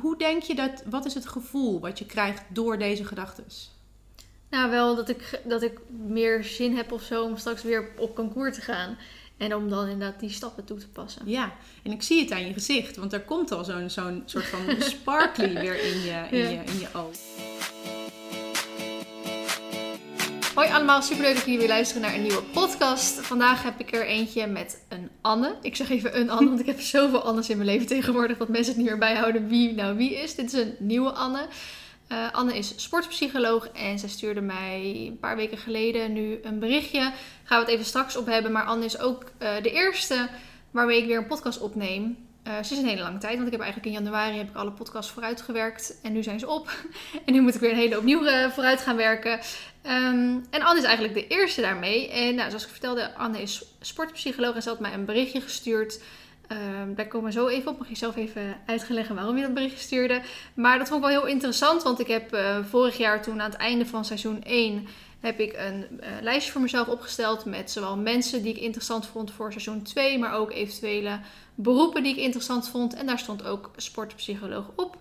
hoe denk je dat, wat is het gevoel wat je krijgt door deze gedachten? Nou, wel dat ik, dat ik meer zin heb of zo om straks weer op concours te gaan. En om dan inderdaad die stappen toe te passen. Ja, en ik zie het aan je gezicht, want er komt al zo'n zo'n soort van sparkly weer in je, in, je, in je oog. Hoi allemaal, superleuk dat jullie weer luisteren naar een nieuwe podcast. Vandaag heb ik er eentje met een Anne. Ik zeg even een Anne, want ik heb zoveel Annes in mijn leven tegenwoordig dat mensen het niet meer bijhouden wie nou wie is. Dit is een nieuwe Anne. Uh, Anne is sportpsycholoog en zij stuurde mij een paar weken geleden nu een berichtje. Daar gaan we het even straks op hebben. Maar Anne is ook uh, de eerste waarmee ik weer een podcast opneem. Uh, sinds een hele lange tijd, want ik heb eigenlijk in januari heb ik alle podcasts vooruitgewerkt en nu zijn ze op. en nu moet ik weer een hele opnieuw vooruit gaan werken. Um, en Anne is eigenlijk de eerste daarmee. En nou, zoals ik vertelde, Anne is sportpsycholoog en ze had mij een berichtje gestuurd Um, daar komen we zo even op. Mag je zelf even uitleggen waarom je dat bericht stuurde. Maar dat vond ik wel heel interessant. Want ik heb uh, vorig jaar toen aan het einde van seizoen 1 heb ik een uh, lijstje voor mezelf opgesteld met zowel mensen die ik interessant vond voor seizoen 2, maar ook eventuele beroepen die ik interessant vond. En daar stond ook sportpsycholoog op.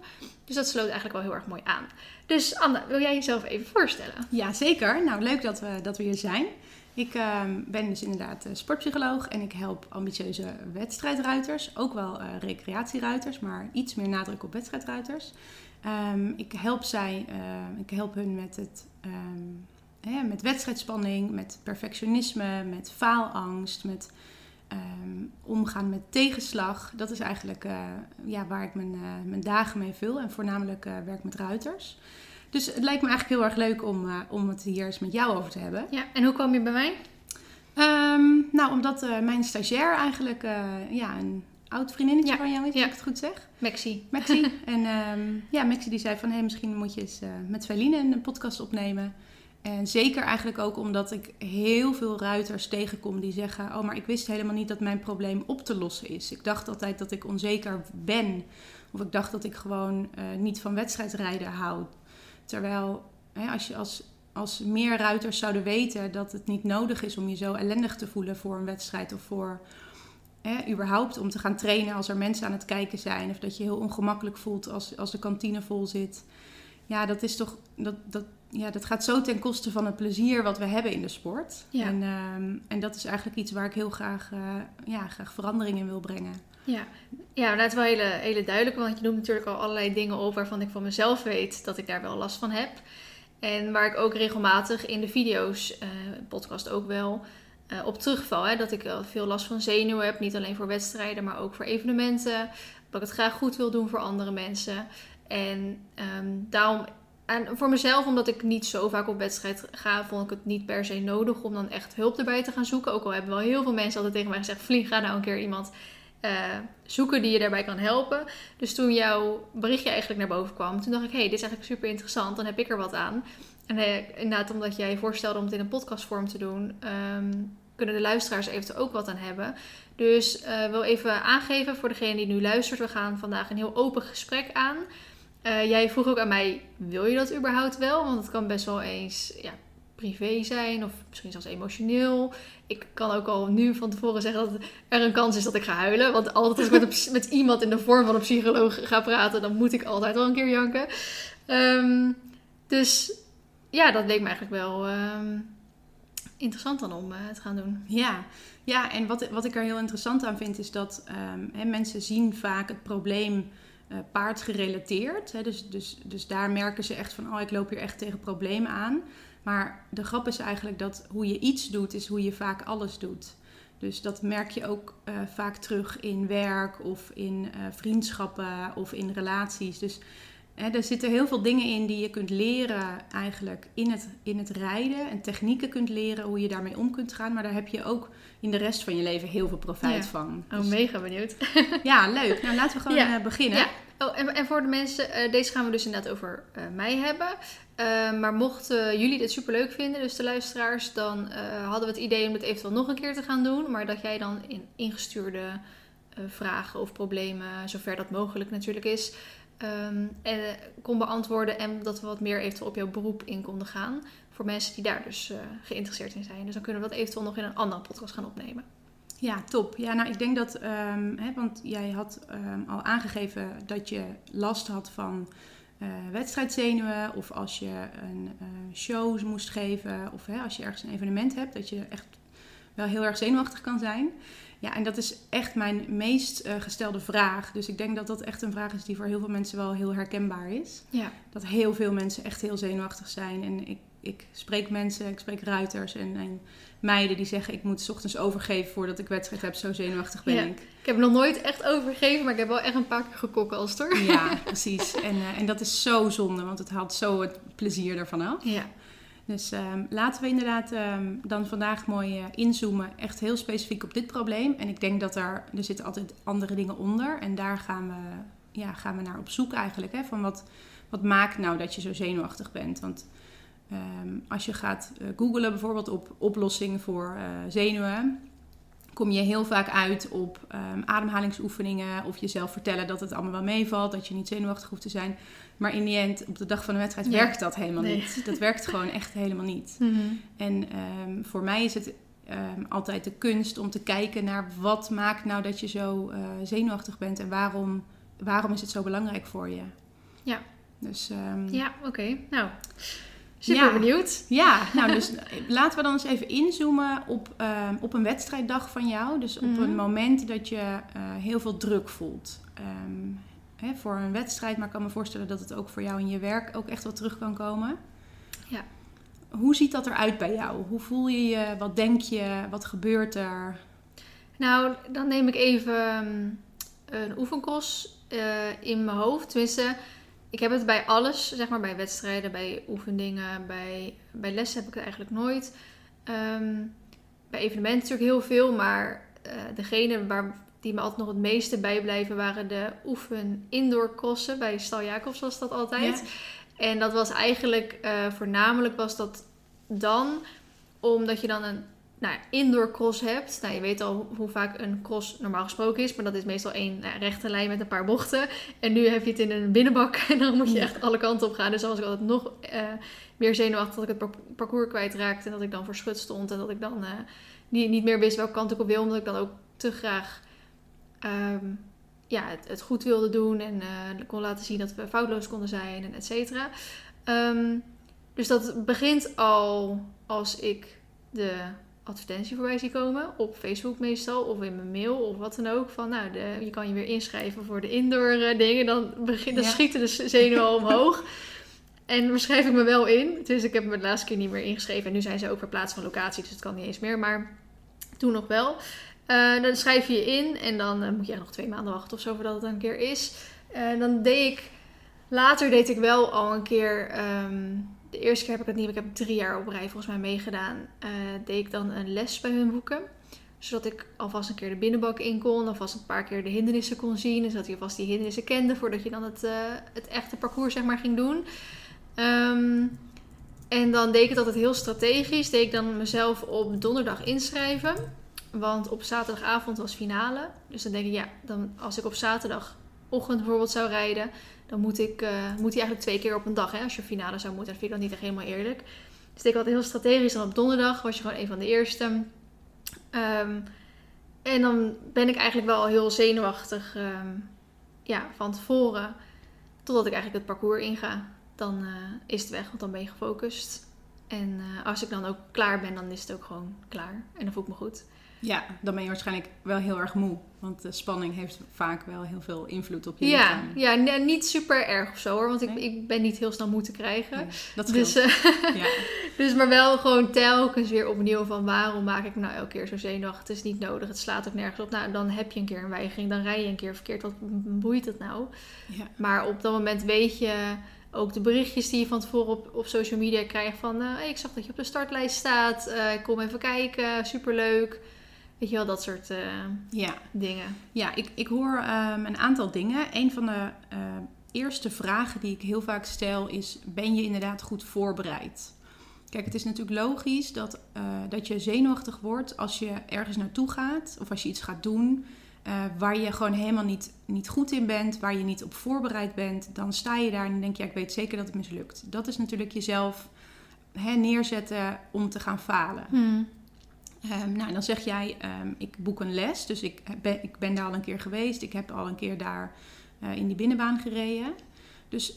Dus dat sloot eigenlijk wel heel erg mooi aan. Dus Anne, wil jij jezelf even voorstellen? Ja, zeker. Nou, leuk dat we, dat we hier zijn. Ik ehm, ben dus inderdaad uh, sportpsycholoog en ik help ambitieuze wedstrijdruiters, ook wel uh, recreatieruiters, maar iets meer nadruk op wedstrijdruiters. Um, ik help zij, uh, ik help hun met het hè, met wedstrijdspanning, met perfectionisme, met faalangst, met omgaan met tegenslag. Dat is eigenlijk ja, waar ik mijn, mijn dagen mee vul en voornamelijk werk met ruiters. Dus het lijkt me eigenlijk heel erg leuk om, om het hier eens met jou over te hebben. Ja, en hoe kwam je bij mij? Um, nou, omdat mijn stagiair eigenlijk ja, een oud vriendinnetje ja. van jou is, ja. als ik het goed zeg. Maxi. Maxi. en um, ja, Maxi die zei van, hé, hey, misschien moet je eens met Feline een podcast opnemen. En zeker eigenlijk ook omdat ik heel veel ruiters tegenkom die zeggen... oh, maar ik wist helemaal niet dat mijn probleem op te lossen is. Ik dacht altijd dat ik onzeker ben. Of ik dacht dat ik gewoon niet van wedstrijdrijden hou. Terwijl hè, als je als, als meer ruiters zouden weten dat het niet nodig is om je zo ellendig te voelen voor een wedstrijd of voor hè, überhaupt om te gaan trainen als er mensen aan het kijken zijn. Of dat je heel ongemakkelijk voelt als, als de kantine vol zit. Ja, dat is toch. Dat, dat, ja, dat gaat zo ten koste van het plezier wat we hebben in de sport. Ja. En, um, en dat is eigenlijk iets waar ik heel graag, uh, ja, graag verandering in wil brengen. Ja, ja dat is wel hele, hele duidelijk. Want je noemt natuurlijk al allerlei dingen op waarvan ik van mezelf weet dat ik daar wel last van heb. En waar ik ook regelmatig in de video's, uh, podcast ook wel, uh, op terugval. Hè? Dat ik wel veel last van zenuwen heb. Niet alleen voor wedstrijden, maar ook voor evenementen. Dat ik het graag goed wil doen voor andere mensen. En um, daarom en voor mezelf, omdat ik niet zo vaak op wedstrijd ga, vond ik het niet per se nodig om dan echt hulp erbij te gaan zoeken. Ook al hebben wel heel veel mensen altijd tegen mij gezegd: Vlieg, ga nou een keer iemand uh, zoeken die je daarbij kan helpen. Dus toen jouw berichtje eigenlijk naar boven kwam, toen dacht ik: hé, hey, dit is eigenlijk super interessant, dan heb ik er wat aan. En uh, inderdaad, omdat jij voorstelde om het in een podcastvorm te doen, um, kunnen de luisteraars eventueel ook wat aan hebben. Dus uh, wil even aangeven voor degene die nu luistert: we gaan vandaag een heel open gesprek aan. Uh, jij vroeg ook aan mij, wil je dat überhaupt wel? Want het kan best wel eens ja, privé zijn of misschien zelfs emotioneel. Ik kan ook al nu van tevoren zeggen dat er een kans is dat ik ga huilen. Want altijd als ik met, met iemand in de vorm van een psycholoog ga praten, dan moet ik altijd wel een keer janken. Um, dus ja, dat leek me eigenlijk wel um, interessant dan om uh, te gaan doen. Ja, ja en wat, wat ik er heel interessant aan vind is dat hè, mensen zien vaak het probleem uh, paardgerelateerd. Hè, dus, dus, dus daar merken ze echt van, oh ik loop hier echt tegen problemen aan. Maar de grap is eigenlijk dat hoe je iets doet, is hoe je vaak alles doet. Dus dat merk je ook uh, vaak terug in werk of in uh, vriendschappen of in relaties. Dus hè, er zitten heel veel dingen in die je kunt leren eigenlijk in het, in het rijden. En technieken kunt leren hoe je daarmee om kunt gaan. Maar daar heb je ook in de rest van je leven heel veel profijt ja. van. Oh, dus, mega benieuwd. ja, leuk. Nou, laten we gewoon ja. uh, beginnen. Ja. Oh, en, en, voor de mensen, uh, deze gaan we dus inderdaad over uh, mij hebben. Uh, maar mochten jullie dit super leuk vinden, dus de luisteraars, dan hadden we het idee om het eventueel nog een keer te gaan doen. Maar dat jij dan in ingestuurde vragen of problemen, zover dat mogelijk natuurlijk is, um, en, kon beantwoorden. En dat we wat meer eventueel op jouw beroep in konden gaan. Voor mensen die daar dus geïnteresseerd in zijn. Dus dan kunnen we dat eventueel nog in een andere podcast gaan opnemen. Ja, top. Ja, nou, ik denk dat, ehm, hè, want jij had ehm, al aangegeven dat je last had van uh, wedstrijdzenuwen. Of als je een uh, show moest geven. Of hè, als je ergens een evenement hebt, dat je echt wel heel erg zenuwachtig kan zijn. Ja, en dat is echt mijn meest uh, gestelde vraag. Dus ik denk dat dat echt een vraag is die voor heel veel mensen wel heel herkenbaar is. Ja. Dat heel veel mensen echt heel zenuwachtig zijn. En ik, ik spreek mensen, ik spreek ruiters en, en meiden die zeggen... ik moet s ochtends overgeven voordat ik wedstrijd heb, zo zenuwachtig ben Ja. ik. Ik heb nog nooit echt overgegeven, maar ik heb wel echt een paar keer gekokkelst hoor. Ja, precies. En, eh, en dat is zo zonde, want het haalt zo het plezier ervan af. Ja. Dus ehm, laten we inderdaad ehm, dan vandaag mooi eh, inzoomen, echt heel specifiek op dit probleem. En ik denk dat daar, er zitten altijd andere dingen onder. En daar gaan we, ja, gaan we naar op zoek eigenlijk. Hè, van wat, wat maakt nou dat je zo zenuwachtig bent? Want ehm, als je gaat uh, googlen bijvoorbeeld op oplossingen voor uh, zenuwen... kom je heel vaak uit op um, ademhalingsoefeningen... of jezelf vertellen dat het allemaal wel meevalt, dat je niet zenuwachtig hoeft te zijn... Maar in die end, op de dag van de wedstrijd, werkt dat helemaal Nee. niet. Dat werkt gewoon echt helemaal niet. Mhm. En ehm, voor mij is het ehm, altijd de kunst om te kijken naar wat maakt nou dat je zo eh, zenuwachtig bent en waarom, waarom is het zo belangrijk voor je. Ja. Dus ehm, Ja, oké. Nou, super Ja. benieuwd. ja, nou dus laten we dan eens even inzoomen op, ehm, op een wedstrijddag van jou. Dus op Mhm. een moment dat je eh, heel veel druk voelt. Ehm, hè, voor een wedstrijd, maar ik kan me voorstellen dat het ook voor jou in je werk ook echt wel terug kan komen. Ja. Hoe ziet dat eruit bij jou? Hoe voel je je? Wat denk je? Wat gebeurt er? Nou, dan neem ik even ehm, een oefenkos eh, in mijn hoofd. Tenminste, ik heb het bij alles, zeg maar bij wedstrijden, bij oefeningen, bij, bij lessen heb ik het eigenlijk nooit. Ehm, bij evenementen natuurlijk heel veel, maar eh degene waar, die me altijd nog het meeste bijblijven waren de oefen indoor crossen. Bij Stal Jacobs was dat altijd. En dat was eigenlijk, eh, voornamelijk was dat dan omdat je dan een nou, indoor cross hebt. Nou, je weet al hoe vaak een cross normaal gesproken is, maar dat is meestal één nou, rechte lijn met een paar bochten. En nu heb je het in een binnenbak en dan moet je echt alle kanten op gaan. Dus dan was ik altijd nog eh, meer zenuwachtig dat ik het par- parcours kwijtraakte en dat ik dan voor schut stond en dat ik dan eh, niet, niet meer wist welke kant ik op wil, omdat ik dan ook te graag ehm, ja, het, het goed wilde doen en eh, kon laten zien dat we foutloos konden zijn en et cetera. Ehm, dus dat begint al als ik de advertentie voorbij zie komen. Op Facebook meestal. Of in mijn mail of wat dan ook. Van nou, de, je kan je weer inschrijven voor de indoor eh, dingen. Dan, begin, dan Ja. schieten de zenuwen al omhoog. En dan schrijf ik me wel in. Dus ik heb me de laatste keer niet meer ingeschreven. En nu zijn ze ook verplaatst van locatie. Dus het kan niet eens meer. Maar toen nog wel. Eh, dan schrijf je je in. En dan eh, moet je nog twee maanden wachten of zo voordat het een keer is. En dan deed ik... Later deed ik wel al een keer... ehm, de eerste keer heb ik het niet, ik heb drie jaar op rij volgens mij meegedaan. eh, deed ik dan een les bij hun boeken. Zodat ik alvast een keer de binnenbak in kon. Alvast een paar keer de hindernissen kon zien. Zodat je alvast die hindernissen kende voordat je dan het, eh, het echte parcours zeg maar ging doen. Ehm, en dan deed ik het altijd heel strategisch. Deed ik dan mezelf op donderdag inschrijven. Want op zaterdagavond was finale. Dus dan denk ik, ja, dan, als ik op zaterdagochtend bijvoorbeeld zou rijden, dan moet, ik, eh, moet hij eigenlijk twee keer op een dag. Hè? Als je finale zou moeten, dan vind ik dat niet echt helemaal eerlijk. Dus ik altijd heel strategisch. Dan op donderdag was je gewoon een van de eerste. Ehm, en dan ben ik eigenlijk wel heel zenuwachtig ehm, ja, van tevoren. Totdat ik eigenlijk het parcours inga. Dan eh, is het weg, want dan ben je gefocust. En eh, als ik dan ook klaar ben, dan is het ook gewoon klaar. En dan voel ik me goed. Ja, dan ben je waarschijnlijk wel heel erg moe. Want de spanning heeft vaak wel heel veel invloed op je Ja, lichaam. ja niet super erg of zo hoor. Want ik, Nee? ik ben niet heel snel moe te krijgen. Nee, dat scheelt. Dus, eh, ja. dus maar wel gewoon telkens weer opnieuw van waarom maak ik nou elke keer zo zenuwachtig? Het is niet nodig, het slaat ook nergens op. Nou, dan heb je een keer een weigering, dan rij je een keer verkeerd. Wat boeit het nou? Ja. Maar op dat moment weet je ook de berichtjes die je van tevoren op, op social media krijgt van... eh, hey, ik zag dat je op de startlijst staat, eh, kom even kijken, superleuk. Weet je wel, dat soort eh, ja. dingen. Ja, ik, ik hoor ehm, een aantal dingen. Een van de eh, eerste vragen die ik heel vaak stel is: ben je inderdaad goed voorbereid? Kijk, het is natuurlijk logisch dat, eh, dat je zenuwachtig wordt als je ergens naartoe gaat of als je iets gaat doen waar je gewoon helemaal niet, niet goed in bent, waar je niet op voorbereid bent. Dan sta je daar en denk je, ja, ik weet zeker dat het mislukt. Dat is natuurlijk jezelf hè, neerzetten om te gaan falen. Ehm, nou, dan zeg jij, ehm, ik boek een les. Dus ik ben, ik ben daar al een keer geweest. Ik heb al een keer daar eh, in die binnenbaan gereden. Dus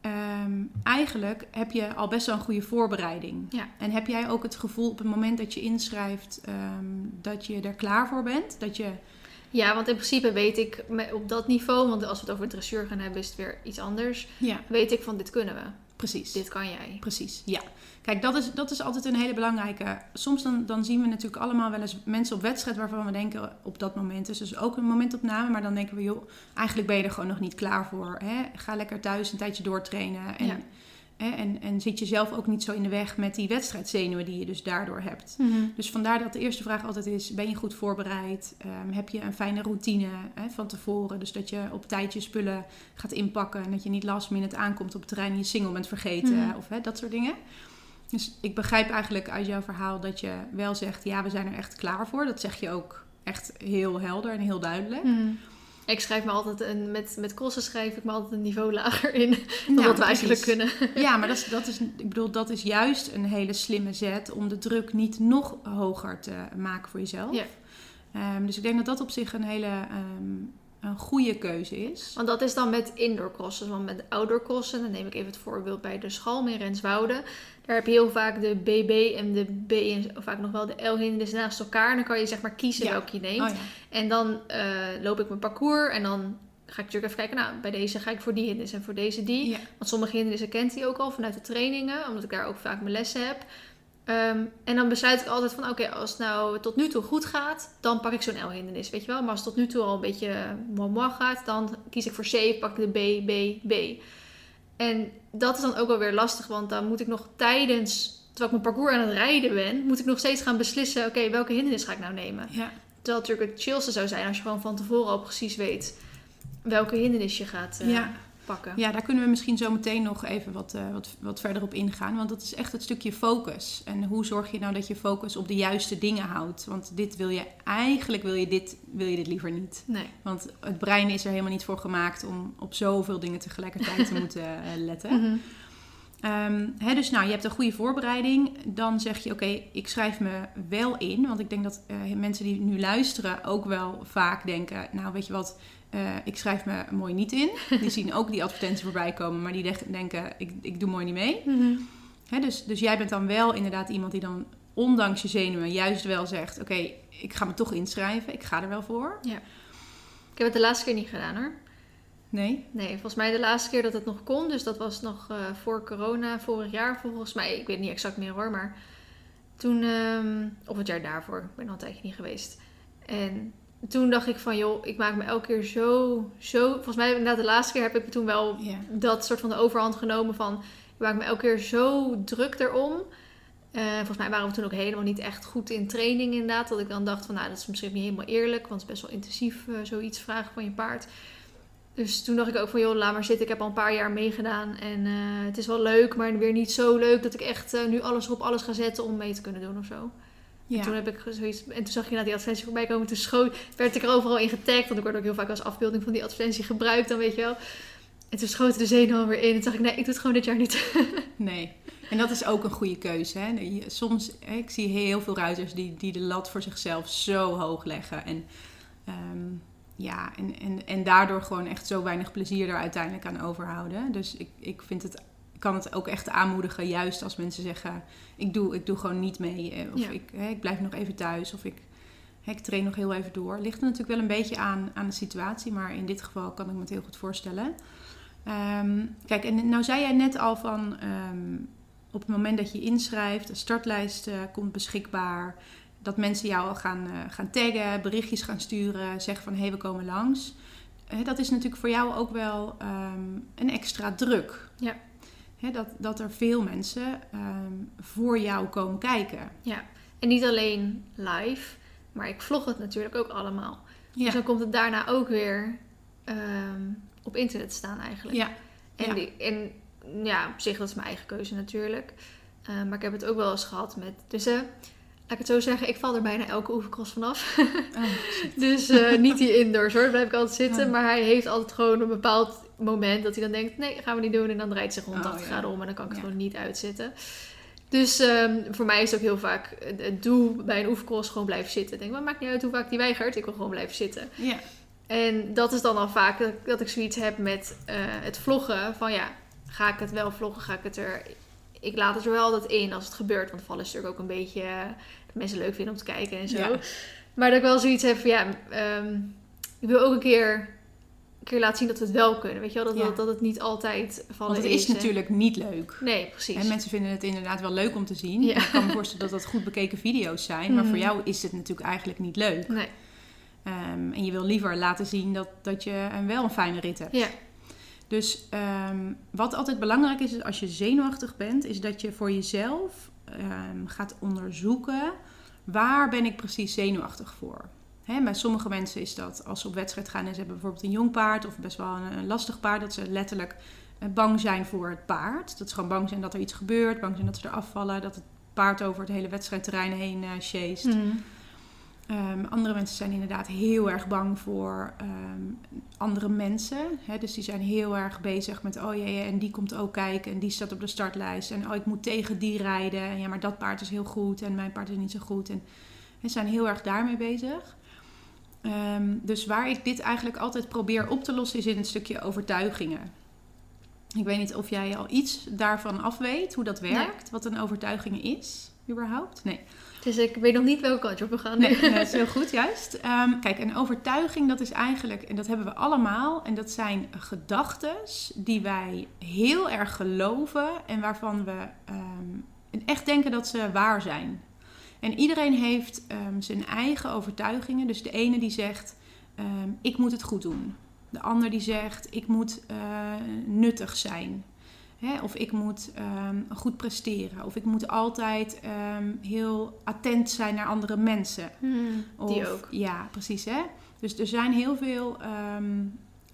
ehm, eigenlijk heb je al best wel een goede voorbereiding. Ja. En heb jij ook het gevoel op het moment dat je inschrijft dat je er klaar voor bent? Dat je... Ja, want in principe weet ik op dat niveau, want als we het over dressuur gaan hebben, is het weer iets anders. Ja. Weet ik van dit kunnen we. Precies. Dit kan jij. Precies, ja. Kijk, dat is, dat is altijd een hele belangrijke. Soms dan, dan zien we natuurlijk allemaal wel eens mensen op wedstrijd waarvan we denken op dat moment. Dus, dus ook een momentopname, maar dan denken we, joh, eigenlijk ben je er gewoon nog niet klaar voor. Hè? Ga lekker thuis een tijdje doortrainen. En, Ja. Hè, en, en zit je zelf ook niet zo in de weg met die wedstrijdzenuwen die je dus daardoor hebt. Mhm. Dus vandaar dat de eerste vraag altijd is: ben je goed voorbereid? Ehm, heb je een fijne routine hè, van tevoren? Dus dat je op tijd je spullen gaat inpakken en dat je niet last minute aankomt op het terrein en je single bent vergeten Mhm. of hè, dat soort dingen. Dus ik begrijp eigenlijk uit jouw verhaal dat je wel zegt: ja, we zijn er echt klaar voor. Dat zeg je ook echt heel helder en heel duidelijk. Mhm. Ik schrijf me altijd een, met, met crossen schrijf ik me altijd een niveau lager in dan Nou, wat we eigenlijk kunnen. Ja, maar dat is, dat is, ik bedoel, dat is juist een hele slimme zet om de druk niet nog hoger te maken voor jezelf. Ja. Ehm, dus ik denk dat dat op zich een hele ehm, een goede keuze is. Want dat is dan met indoor crossen. Want met outdoor crossen, dan neem ik even het voorbeeld bij de Schalm in Renswoude. Daar heb je heel vaak de BB en de B en vaak nog wel de L hindernis naast elkaar. En dan kan je zeg maar kiezen Ja. welke je neemt. Oh ja. En dan eh, loop ik mijn parcours en dan ga ik natuurlijk even kijken. Nou, bij deze ga ik voor die hindernis en voor deze die. Ja. Want sommige hindernissen kent hij ook al vanuit de trainingen, omdat ik daar ook vaak mijn lessen heb. Ehm, en dan besluit ik altijd van, oké, als het nou tot nu toe goed gaat, dan pak ik zo'n L-hindernis, weet je wel. Maar als het tot nu toe al een beetje moi moi gaat, dan kies ik voor C, pak ik de B, B, B. En dat is dan ook wel weer lastig, want dan moet ik nog tijdens, terwijl ik mijn parcours aan het rijden ben, moet ik nog steeds gaan beslissen, oké, welke hindernis ga ik nou nemen? Ja. Terwijl het natuurlijk het chillste zou zijn als je gewoon van tevoren al precies weet welke hindernis je gaat Ja. Pakken. ja, daar kunnen we misschien zo meteen nog even wat, eh, wat, wat verder op ingaan. Want dat is echt het stukje focus. En hoe zorg je nou dat je focus op de juiste dingen houdt? Want dit wil je, eigenlijk wil je dit, wil je dit liever niet. Nee. Want het brein is er helemaal niet voor gemaakt om op zoveel dingen tegelijkertijd te moeten eh, letten. Hè, dus nou, je hebt een goede voorbereiding. Dan zeg je, oké, ik schrijf me wel in. Want ik denk dat eh, mensen die nu luisteren ook wel vaak denken... nou, weet je wat, eh, ik schrijf me mooi niet in. Die zien ook die advertentie voorbij komen, maar die denken, ik, ik doe mooi niet mee. Mhm. Hè, dus, dus jij bent dan wel inderdaad iemand die dan ondanks je zenuwen juist wel zegt... oké, ik ga me toch inschrijven, ik ga er wel voor. Ik heb het de laatste keer niet gedaan hoor. Nee? Nee, volgens mij de laatste keer dat het nog kon. Dus dat was nog eh, voor corona, vorig jaar volgens mij. Ik weet niet exact meer hoor, maar toen... ehm, of het jaar daarvoor. Ik ben al een tijdje niet geweest. En toen dacht ik van joh, ik maak me elke keer zo... zo volgens mij inderdaad de laatste keer heb ik toen wel dat soort van de overhand genomen van... Ik maak me elke keer zo druk erom. Eh, volgens mij waren we toen ook helemaal niet echt goed in training inderdaad. Dat ik dan dacht van nou, dat is misschien niet helemaal eerlijk. Want het is best wel intensief eh, zoiets vragen van je paard. Dus toen dacht ik ook van joh, laat maar zitten. Ik heb al een paar jaar meegedaan. En eh, het is wel leuk, maar weer niet zo leuk dat ik echt nu alles op alles ga zetten om mee te kunnen doen of zo. Ja. En toen heb ik zoiets. En toen zag je na die advertentie voorbij komen. Toen schoot, werd ik er overal in getagd. Want ik word ook heel vaak als afbeelding van die advertentie gebruikt, dan weet je wel. En toen schoten de zenuwen weer in. En toen dacht ik, nee, ik doe het gewoon dit jaar niet. Nee. En dat is ook een goede keuze. Hè? Soms, ik zie heel veel ruiters die, die de lat voor zichzelf zo hoog leggen. En, ehm, ja, en, en, en daardoor gewoon echt zo weinig plezier er uiteindelijk aan overhouden. Dus ik, ik vind het, kan het ook echt aanmoedigen, juist als mensen zeggen... ik doe, ik doe gewoon niet mee. eh, Of Ja. ik, hè, ik blijf nog even thuis. Of ik, hè, ik train nog heel even door. Ligt er natuurlijk wel een beetje aan, aan de situatie. Maar in dit geval kan ik me het heel goed voorstellen. Ehm, kijk, en nou zei jij net al van... ehm, op het moment dat je inschrijft, de startlijst eh, komt beschikbaar. Dat mensen jou al gaan, eh, gaan taggen, berichtjes gaan sturen, zeggen van hé, hey, we komen langs. Dat is natuurlijk voor jou ook wel ehm, een extra druk. Ja. Hè, dat, dat er veel mensen ehm, voor jou komen kijken. Ja. En niet alleen live, maar ik vlog het natuurlijk ook allemaal. Ja, Dus dan komt het daarna ook weer ehm, op internet te staan eigenlijk. ja, En, ja. die, en ja, op zich dat is mijn eigen keuze natuurlijk. Eh, maar ik heb het ook wel eens gehad met... Dus eh, laat ik het zo zeggen, ik val er bijna elke oefencross vanaf. Oh, dus eh, niet die indoors hoor, daar blijf ik altijd zitten. Oh. Maar hij heeft altijd gewoon een bepaald moment dat hij dan denkt... Nee, gaan we niet doen. En dan draait zich Oh, 180 ja. graden om en dan kan ik het Ja. gewoon niet uitzitten. Dus ehm, voor mij is het ook heel vaak het doel bij een oefencross gewoon blijven zitten. Ik denk, maar maakt niet uit hoe vaak die weigert, ik wil gewoon blijven zitten. Ja. En dat is dan al vaak dat, dat ik zoiets heb met eh, het vloggen. Van ja, ga ik het wel vloggen? Ga ik het er... Ik laat het er wel altijd in als het gebeurt. Want vallen is natuurlijk ook een beetje... eh, dat mensen leuk vinden om te kijken en zo. Ja. Maar dat ik wel zoiets heb van ja... ehm, ik wil ook een keer, keer laten zien dat we het wel kunnen. Weet je wel? Dat, Ja. dat, dat het niet altijd vallen Want het is natuurlijk niet leuk. Nee, precies. En mensen vinden het inderdaad wel leuk om te zien. Ja. Ik kan me voorstellen dat dat goed bekeken video's zijn. Maar voor jou is het natuurlijk eigenlijk niet leuk. Nee. Ehm, en je wil liever laten zien dat, dat je een, wel een fijne rit hebt. Ja. Dus ehm, wat altijd belangrijk is, is als je zenuwachtig bent, is dat je voor jezelf ehm, gaat onderzoeken waar ben ik precies zenuwachtig voor. Hè, bij sommige mensen is dat als ze op wedstrijd gaan en ze hebben bijvoorbeeld een jong paard of best wel een, een lastig paard, dat ze letterlijk eh, bang zijn voor het paard. Dat ze gewoon bang zijn dat er iets gebeurt, bang zijn dat ze eraf vallen, dat het paard over het hele wedstrijdterrein heen. Ehm, andere mensen zijn inderdaad heel erg bang voor ehm, andere mensen. Hè? Dus die zijn heel erg bezig met, oh jee, en die komt ook kijken en die staat op de startlijst. En oh, ik moet tegen die rijden. En ja, maar dat paard is heel goed en mijn paard is niet zo goed. En ze zijn heel erg daarmee bezig. Ehm, dus waar ik dit eigenlijk altijd probeer op te lossen is in het stukje overtuigingen. Ik weet niet of jij al iets daarvan af weet, hoe dat werkt, wat een overtuiging is, überhaupt? Nee. Dus ik weet nog niet welke kant op we gaan. Nee, dat is heel goed, juist. Ehm, kijk, een overtuiging, dat is eigenlijk, en dat hebben we allemaal, en dat zijn gedachten die wij heel erg geloven en waarvan we ehm, echt denken dat ze waar zijn. En iedereen heeft ehm, zijn eigen overtuigingen. Dus de ene die zegt, ehm, ik moet het goed doen. De ander die zegt, ik moet eh, nuttig zijn. Hè? Of ik moet ehm, goed presteren. Of ik moet altijd heel attent zijn naar andere mensen. Hmm, die Of- ook. Ja, precies. Hè? Dus er zijn heel veel.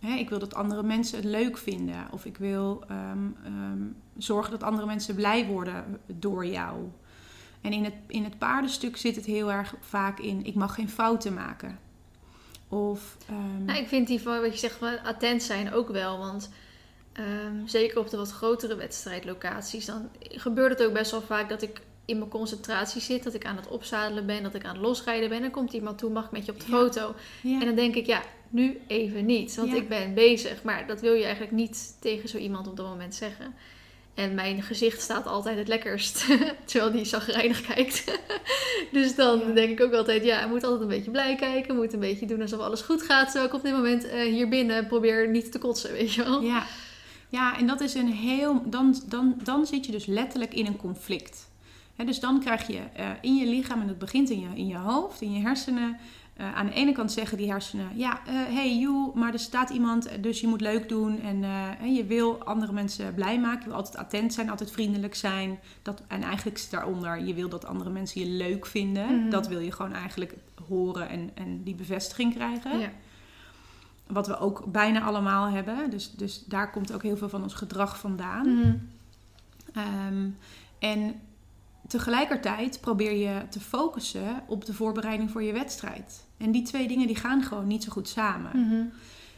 hè, ik wil dat andere mensen het leuk vinden. Of ik wil zorgen dat andere mensen blij worden door jou. En in het, in het paardenstuk zit het heel erg vaak in: ik mag geen fouten maken. Of. ehm, Nou, ik vind die van wat je zegt, van attent zijn ook wel. Want ehm, zeker op de wat grotere wedstrijdlocaties, dan gebeurt het ook best wel vaak dat ik in mijn concentratie zit, dat ik aan het opzadelen ben, dat ik aan het losrijden ben. Dan komt iemand toe, mag ik met je op de Ja. foto? ja. En dan denk ik, ja, nu even niet, want Ja. ik ben bezig. Maar dat wil je eigenlijk niet tegen zo iemand op dat moment zeggen. En mijn gezicht staat altijd het lekkerst, terwijl die zagrijnig kijkt. dus dan Ja. denk ik ook altijd, ja, moet altijd een beetje blij kijken. Moet een beetje doen alsof alles goed gaat. Terwijl ik op dit moment eh, hier binnen probeer niet te kotsen, weet je wel. Ja. ja, en dat is een heel. Dan, dan, dan zit je dus letterlijk in een conflict. Hè, dus dan krijg je eh, in je lichaam, en dat begint in je, in je hoofd, in je hersenen. Eh, aan de ene kant zeggen die hersenen: Ja, hé, hey, joe, maar er staat iemand, dus je moet leuk doen. En eh, hè, je wil andere mensen blij maken. Je wil altijd attent zijn, altijd vriendelijk zijn. Dat, en eigenlijk zit daaronder: je wil dat andere mensen je leuk vinden. Mhm. Dat wil je gewoon eigenlijk horen en, en die bevestiging krijgen. Ja. Wat we ook bijna allemaal hebben. Dus, dus daar komt ook heel veel van ons gedrag vandaan. Mhm. Ehm, en tegelijkertijd probeer je te focussen op de voorbereiding voor je wedstrijd. En die twee dingen die gaan gewoon niet zo goed samen. Mhm.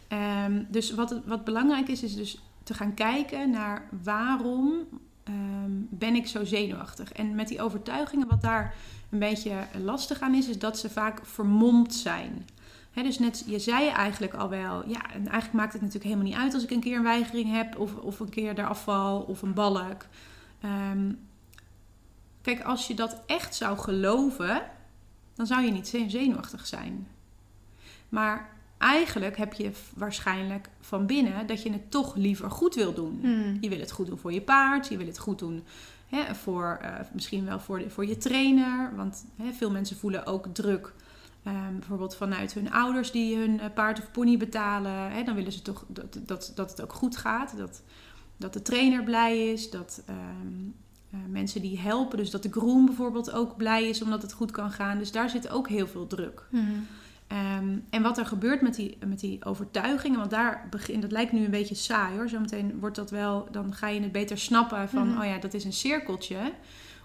Ehm, dus wat, wat belangrijk is, is dus te gaan kijken naar waarom ehm, ben ik zo zenuwachtig. En met die overtuigingen, wat daar een beetje lastig aan is, is dat ze vaak vermomd zijn. Dus net, je zei eigenlijk al wel, ja, en eigenlijk maakt het natuurlijk helemaal niet uit als ik een keer een weigering heb, of, of een keer daar afval, of een balk. Ehm, kijk, als je dat echt zou geloven, dan zou je niet ze- zenuwachtig zijn. Maar eigenlijk heb je waarschijnlijk van binnen dat je het toch liever goed wil doen. Mhm. Je wil het goed doen voor je paard, je wil het goed doen hè, voor, eh, misschien wel voor, de, voor je trainer. Want hè, veel mensen voelen ook druk. ehm, bijvoorbeeld vanuit hun ouders die hun eh, paard of pony betalen. Hè, dan willen ze toch dat, dat, dat het ook goed gaat. Dat, dat de trainer blij is. Dat ehm, eh, mensen die helpen, dus dat de groom bijvoorbeeld ook blij is omdat het goed kan gaan. Dus daar zit ook heel veel druk. Mhm. Ehm, en wat er gebeurt met die, met die overtuigingen, want daar begin, dat lijkt nu een beetje saai hoor. Zometeen wordt dat wel, dan ga je het beter snappen van, Mhm. oh ja, dat is een cirkeltje.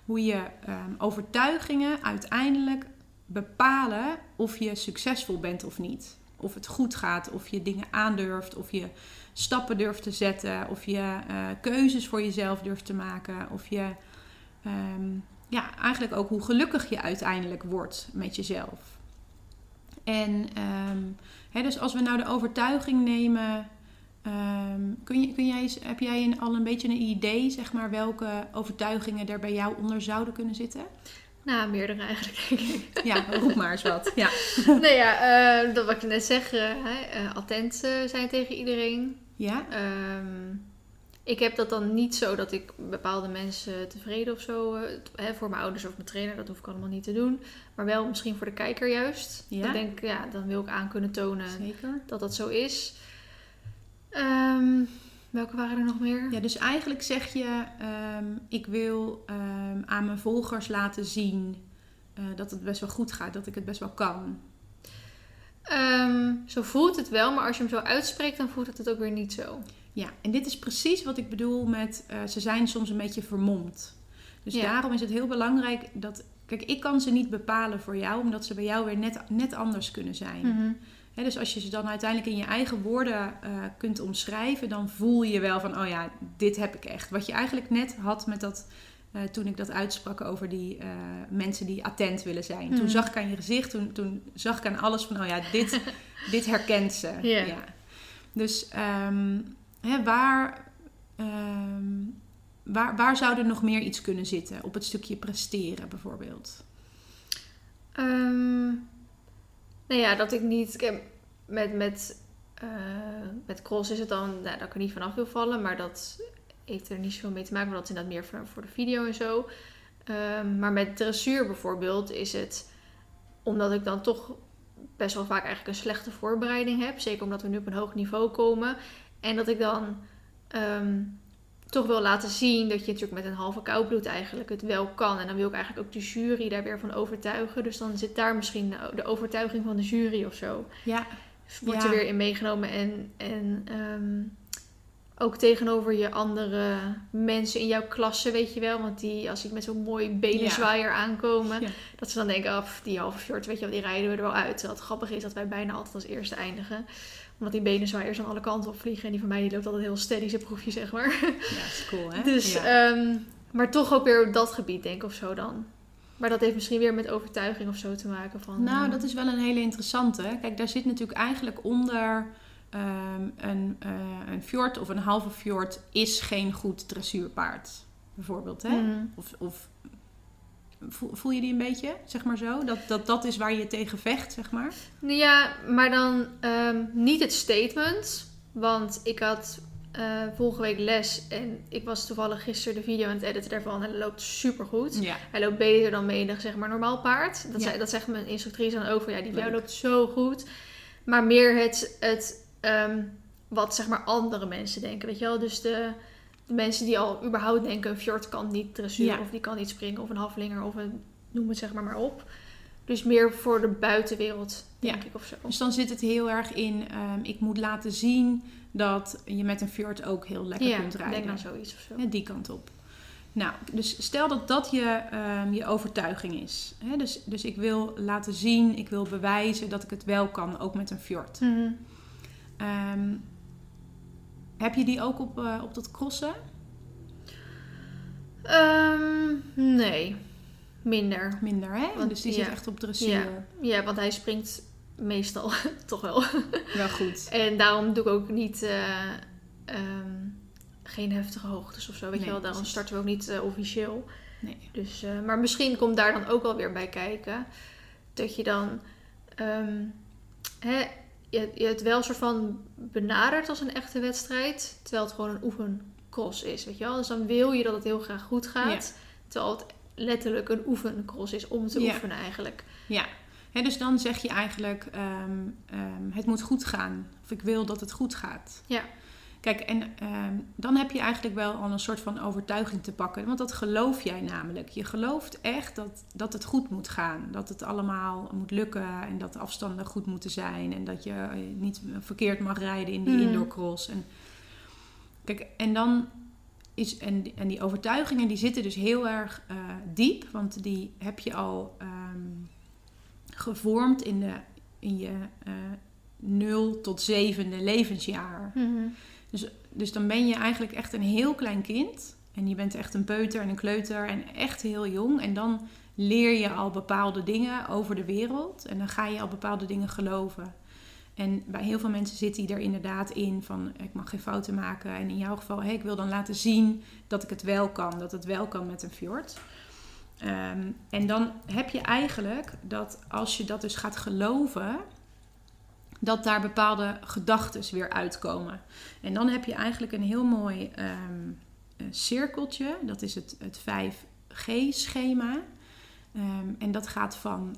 Hoe je ehm, overtuigingen uiteindelijk bepalen of je succesvol bent of niet. Of het goed gaat, of je dingen aandurft, of je stappen durft te zetten, of je eh, keuzes voor jezelf durft te maken, of je ehm, ja, eigenlijk ook hoe gelukkig je uiteindelijk wordt met jezelf. En ehm, hè, dus als we nou de overtuiging nemen, ehm, kun je, kun jij, heb jij een, al een beetje een idee, zeg maar, welke overtuigingen er bij jou onder zouden kunnen zitten? Nou, meerdere eigenlijk. Ja, roep maar eens wat. Ja. nou ja, uh, dat wat ik net zeg, uh, attent zijn tegen iedereen. Ja. Ehm, ik heb dat dan niet zo dat ik bepaalde mensen tevreden of zo, uh, hè, voor mijn ouders of mijn trainer, dat hoef ik allemaal niet te doen. Maar wel misschien voor de kijker juist. Ja. Dan denk ik, ja, dan wil ik aan kunnen tonen Zeker. dat dat zo is. Um, welke waren er nog meer? Ja, dus eigenlijk zeg je, um, ik wil um, aan mijn volgers laten zien uh, dat het best wel goed gaat, dat ik het best wel kan. Um, zo voelt het wel, maar als je hem zo uitspreekt, dan voelt het het ook weer niet zo. Ja, en dit is precies wat ik bedoel met uh, ze zijn soms een beetje vermomd. Dus ja. daarom is het heel belangrijk dat. Kijk, ik kan ze niet bepalen voor jou, omdat ze bij jou weer net, net anders kunnen zijn. Mm -hmm. He, dus als je ze dan uiteindelijk in je eigen woorden uh, kunt omschrijven, dan voel je wel van, oh ja, dit heb ik echt. Wat je eigenlijk net had met dat, uh, toen ik dat uitsprak over die uh, mensen die attent willen zijn. Mm. Toen zag ik aan je gezicht, toen, toen zag ik aan alles van, oh ja, dit, dit herkent ze. Yeah. Ja. Dus um, hè, waar, um, waar, waar zou er nog meer iets kunnen zitten? Op het stukje presteren bijvoorbeeld. Um, nou ja, dat ik niet... Met, met, uh, met cross is het dan nou, dat ik er niet vanaf wil vallen. Maar dat heeft er niet zoveel mee te maken. Maar dat is inderdaad meer voor, voor de video en zo. Um, maar met dressuur bijvoorbeeld is het... Omdat ik dan toch best wel vaak eigenlijk een slechte voorbereiding heb. Zeker omdat we nu op een hoog niveau komen. En dat ik dan um, toch wil laten zien dat je natuurlijk met een halve koudbloed eigenlijk het wel kan. En dan wil ik eigenlijk ook de jury daar weer van overtuigen. Dus dan zit daar misschien de overtuiging van de jury of zo. Ja. Wordt ja. er weer in meegenomen. En, en um, ook tegenover je andere mensen in jouw klasse, weet je wel. Want die, als die met zo'n mooi benenzwaaier ja. aankomen, ja. dat ze dan denken, af die halve short, weet je wel, die rijden we er wel uit. Het grappig is dat wij bijna altijd als eerste eindigen omdat die benenzwaaiers aan alle kanten op vliegen. En die van mij die loopt altijd heel steady zijn proefje, zeg maar. Ja, is cool, hè? Dus, ja. um, maar toch ook weer op dat gebied, denk ik, of zo dan. Maar dat heeft misschien weer met overtuiging of zo te maken. Van, nou, uh... dat is wel een hele interessante. Kijk, daar zit natuurlijk eigenlijk onder... Um, een, uh, een fjord of een halve fjord is geen goed dressuurpaard. Bijvoorbeeld, hè? Mm. Of, of voel je die een beetje, zeg maar zo? Dat dat, dat is waar je tegen vecht, zeg maar? Ja, maar dan um, niet het statement. Want ik had uh, vorige week les en ik was toevallig gisteren de video aan het editen daarvan. En hij loopt super goed. Ja. Hij loopt beter dan menig, zeg maar, normaal paard. Dat, Ja. zei, dat zegt mijn instructrice dan ook van, ja, die jou loopt zo goed. Maar meer het, het um, wat, zeg maar, andere mensen denken, weet je wel? Dus de, de mensen die al überhaupt denken, een fjord kan niet dressuren Ja. of die kan niet springen of een halflinger of een, noem het zeg maar maar op. Dus meer voor de buitenwereld, denk Ja. ik, of zo. Dus dan zit het heel erg in... Um, ik moet laten zien dat je met een fjord ook heel lekker ja, kunt rijden. denk nou zoiets of zo. Ja, die kant op. Nou, dus stel dat dat je, um, je overtuiging is. Hè? Dus, dus ik wil laten zien, ik wil bewijzen dat ik het wel kan, ook met een fjord. Mm -hmm. Um, heb je die ook op, uh, op dat crossen? Um, nee, minder. Minder, hè? Want, dus die ja. zit echt op dressuur. Ja. ja, want hij springt meestal toch wel. Wel goed. En daarom doe ik ook niet... Uh, um, geen heftige hoogtes of zo, weet Nee, je wel. Daarom starten we ook niet uh, officieel. Nee. Dus, maar misschien komt daar dan ook wel weer bij kijken. Dat je dan... Um, hè, je, je het wel soort van benadert als een echte wedstrijd. Terwijl het gewoon een oefencross is, weet je wel. Dus dan wil je dat het heel graag goed gaat. Ja. Terwijl het letterlijk een oefencross is om te Ja. oefenen eigenlijk. Ja. Dus dan zeg je eigenlijk, um, um, het moet goed gaan. Of ik wil dat het goed gaat. Ja. Kijk, en um, dan heb je eigenlijk wel al een soort van overtuiging te pakken. Want dat geloof jij namelijk. Je gelooft echt dat, dat het goed moet gaan. Dat het allemaal moet lukken. En dat de afstanden goed moeten zijn. En dat je eh, niet verkeerd mag rijden in die Mhm. indoorcross. En, kijk, en dan is... En, en die overtuigingen die zitten dus heel erg uh, diep. Want die heb je al um, gevormd in, de, in je... Uh, 0 tot zevende levensjaar. Mm -hmm. Dus, dus dan ben je eigenlijk echt een heel klein kind. En je bent echt een peuter en een kleuter en echt heel jong. En dan leer je al bepaalde dingen over de wereld. En dan ga je al bepaalde dingen geloven. En bij heel veel mensen zit die er inderdaad in van ik mag geen fouten maken. En in jouw geval, hey, ik wil dan laten zien dat ik het wel kan. Dat het wel kan met een fjord. Ehm, en dan heb je eigenlijk dat als je dat dus gaat geloven, dat daar bepaalde gedachten weer uitkomen. En dan heb je eigenlijk een heel mooi ehm, cirkeltje. Dat is het, het 5G-schema. Ehm, en dat gaat van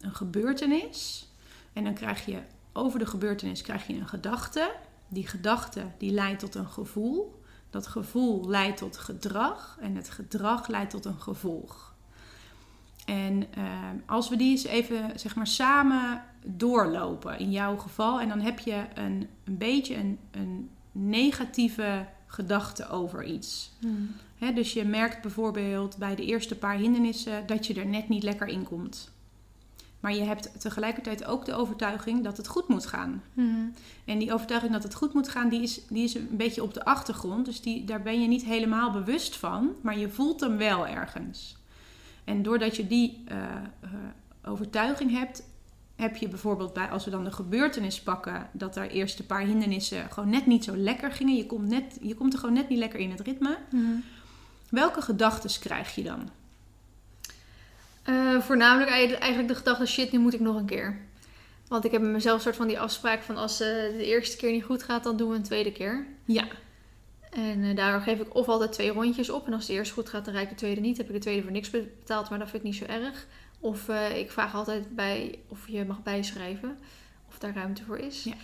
een gebeurtenis. En dan krijg je over de gebeurtenis krijg je een gedachte. Die gedachte die leidt tot een gevoel. Dat gevoel leidt tot gedrag en het gedrag leidt tot een gevolg. En als we die eens even zeg maar, samen doorlopen in jouw geval, en dan heb je een, een beetje een, een negatieve gedachte over iets. Hmm. dus je merkt bijvoorbeeld bij de eerste paar hindernissen dat je er net niet lekker in komt. Maar je hebt tegelijkertijd ook de overtuiging dat het goed moet gaan. Hmm. En die overtuiging dat het goed moet gaan, die is, die is een beetje op de achtergrond. Dus die, daar ben je niet helemaal bewust van, maar je voelt hem wel ergens. En doordat je die uh, uh, overtuiging hebt, heb je bijvoorbeeld bij, als we dan de gebeurtenis pakken, dat er eerst een paar hindernissen gewoon net niet zo lekker gingen. Je komt, net, je komt er gewoon net niet lekker in het ritme. Hmm. Welke gedachten krijg je dan? Uh, voornamelijk eigenlijk de gedachte, shit, nu moet ik nog een keer. Want ik heb met mezelf een soort van die afspraak van als uh, de eerste keer niet goed gaat, dan doen we een tweede keer. Ja. En uh, daardoor geef ik of altijd twee rondjes op. En als de eerste goed gaat, dan rijd ik de tweede niet. Heb ik de tweede voor niks betaald, maar dat vind ik niet zo erg. Of ik vraag altijd bij of je mag bijschrijven. Of daar ruimte voor is. Ja.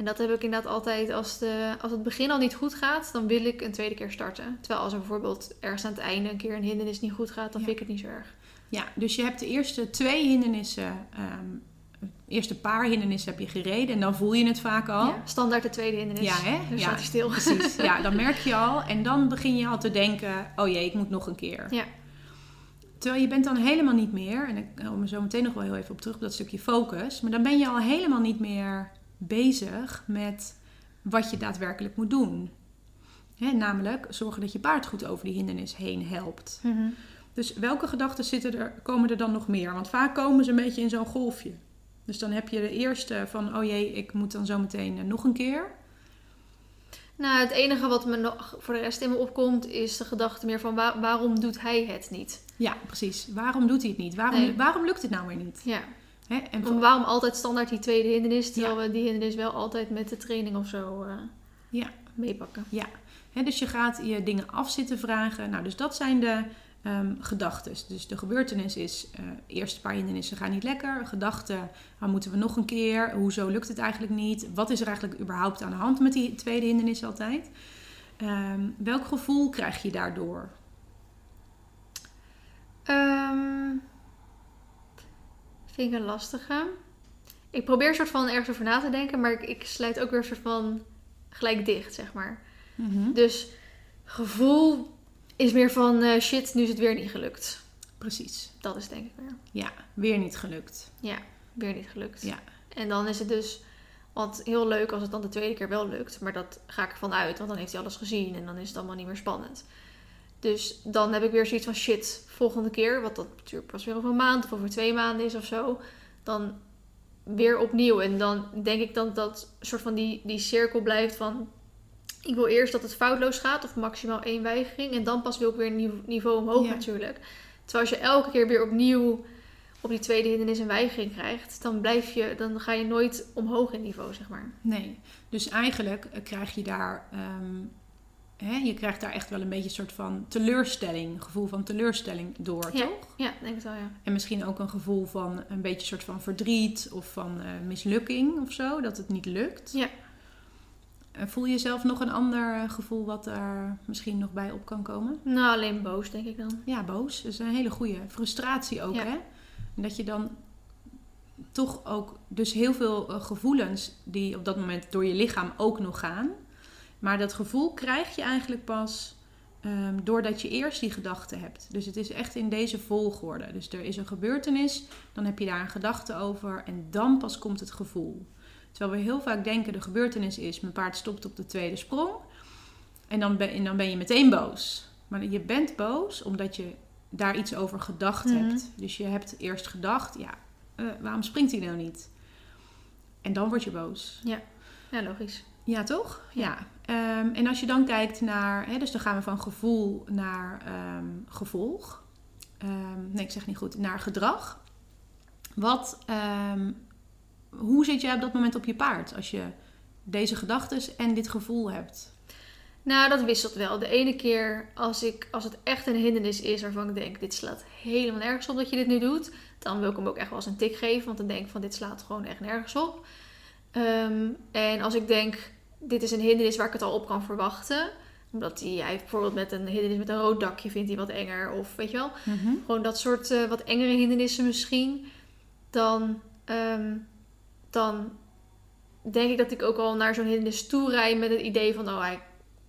En dat heb ik inderdaad altijd, als, de, als het begin al niet goed gaat, dan wil ik een tweede keer starten. Terwijl als er bijvoorbeeld ergens aan het einde een keer een hindernis niet goed gaat, dan vind ik het niet zo erg. Ja, dus je hebt de eerste twee hindernissen, um, eerste paar hindernissen heb je gereden en dan voel je het vaak al. Ja, standaard de tweede hindernis. Ja, hè? Dan ja, staat hij stil. Precies. Ja, dan merk je al en dan begin je al te denken, oh jee, ik moet nog een keer. Ja. Terwijl je bent dan helemaal niet meer, en ik kom er zo meteen nog wel heel even op terug, op dat stukje focus, maar dan ben je al helemaal niet meer bezig met wat je daadwerkelijk moet doen. Namelijk zorgen dat je paard goed over die hindernis heen helpt. Mm dus welke gedachten zitten er, komen er dan nog meer? Want vaak komen ze een beetje in zo'n golfje. Dus dan heb je de eerste van, oh jee, ik moet dan zo meteen eh, nog een keer. Nou, het enige wat me nog voor de rest in me opkomt, is de gedachte meer van waarom doet hij het niet? Ja, precies. Waarom doet hij het niet? Waarom, waarom lukt het nou weer niet? Ja. Hè? En waarom altijd standaard die tweede hindernis, terwijl we die hindernis wel altijd met de training of zo uh, ja. meepakken? Ja. Hè, dus je gaat je dingen af zitten vragen. Nou, dus dat zijn de um, ehm, gedachten. Dus de gebeurtenis is, uh, eerste paar hindernissen gaan niet lekker. Gedachten, waar moeten we nog een keer? Hoezo lukt het eigenlijk niet? Wat is er eigenlijk überhaupt aan de hand met die tweede hindernis altijd? Um, welk gevoel krijg je daardoor? Um, vind ik een lastige. Ik probeer een soort van ergens over na te denken, maar ik, ik sluit ook weer een soort van gelijk dicht, zeg maar. Mm -hmm. Dus gevoel is meer van uh, shit, nu is het weer niet gelukt. Precies. Dat is denk ik weer. Ja, weer niet gelukt. Ja, weer niet gelukt. Ja. En dan is het dus, want heel leuk als het dan de tweede keer wel lukt, maar dat ga ik ervan uit, want dan heeft hij alles gezien en dan is het allemaal niet meer spannend. Dus dan heb ik weer zoiets van shit, volgende keer, wat dat natuurlijk pas weer over een maand of over twee maanden is of zo, dan weer opnieuw. En dan denk ik dan dat soort van die, die cirkel blijft van ik wil eerst dat het foutloos gaat of maximaal één weigering. En dan pas wil ik weer een niveau omhoog natuurlijk. Terwijl als je elke keer weer opnieuw op die tweede hindernis een weigering krijgt, dan blijf je, dan ga je nooit omhoog in niveau, zeg maar. Nee, dus eigenlijk eh, krijg je daar, ehm, hè, je krijgt daar echt wel een beetje een soort van teleurstelling, gevoel van teleurstelling door, ja. toch? Ja, denk ik wel, ja. En misschien ook een gevoel van een beetje een soort van verdriet of van uh, mislukking of zo, dat het niet lukt. Ja. Voel je zelf nog een ander eh, gevoel wat er misschien nog bij op kan komen? Nou, alleen boos denk ik dan. Ja, boos. Dat is een hele goede. Frustratie ook, hè? En dat je dan toch ook... Dus heel veel eh, gevoelens die op dat moment door je lichaam ook nog gaan. Maar dat gevoel krijg je eigenlijk pas um, doordat je eerst die gedachte hebt. Dus het is echt in deze volgorde. Dus er is een gebeurtenis, dan heb je daar een gedachte over en dan pas komt het gevoel. Terwijl we heel vaak denken de gebeurtenis is, mijn paard stopt op de tweede sprong. En dan ben, en dan ben je meteen boos. Maar je bent boos omdat je daar iets over gedacht Mhm. hebt. Dus je hebt eerst gedacht, ja, eh, waarom springt hij nou niet? En dan word je boos. Ja, logisch. Ja, toch? Ja. Ja. Ehm, en als je dan kijkt naar, hè, dus dan gaan we van gevoel naar ehm, gevolg. Ehm, nee, ik zeg niet goed, naar gedrag. Wat, hoe zit jij op dat moment op je paard als je deze gedachten en dit gevoel hebt? Nou, dat wisselt wel. De ene keer als, ik, als het echt een hindernis is waarvan ik denk, dit slaat helemaal nergens op dat je dit nu doet, dan wil ik hem ook echt wel eens een tik geven, want dan denk ik van dit slaat gewoon echt nergens op. Ehm, en als ik denk, dit is een hindernis waar ik het al op kan verwachten, omdat hij, bijvoorbeeld met een hindernis met een rood dakje vindt hij wat enger, of weet je wel, gewoon dat soort eh, wat engere hindernissen misschien, dan, ehm, dan denk ik dat ik ook al naar zo'n hindernis toe rijd met het idee van, oh, hij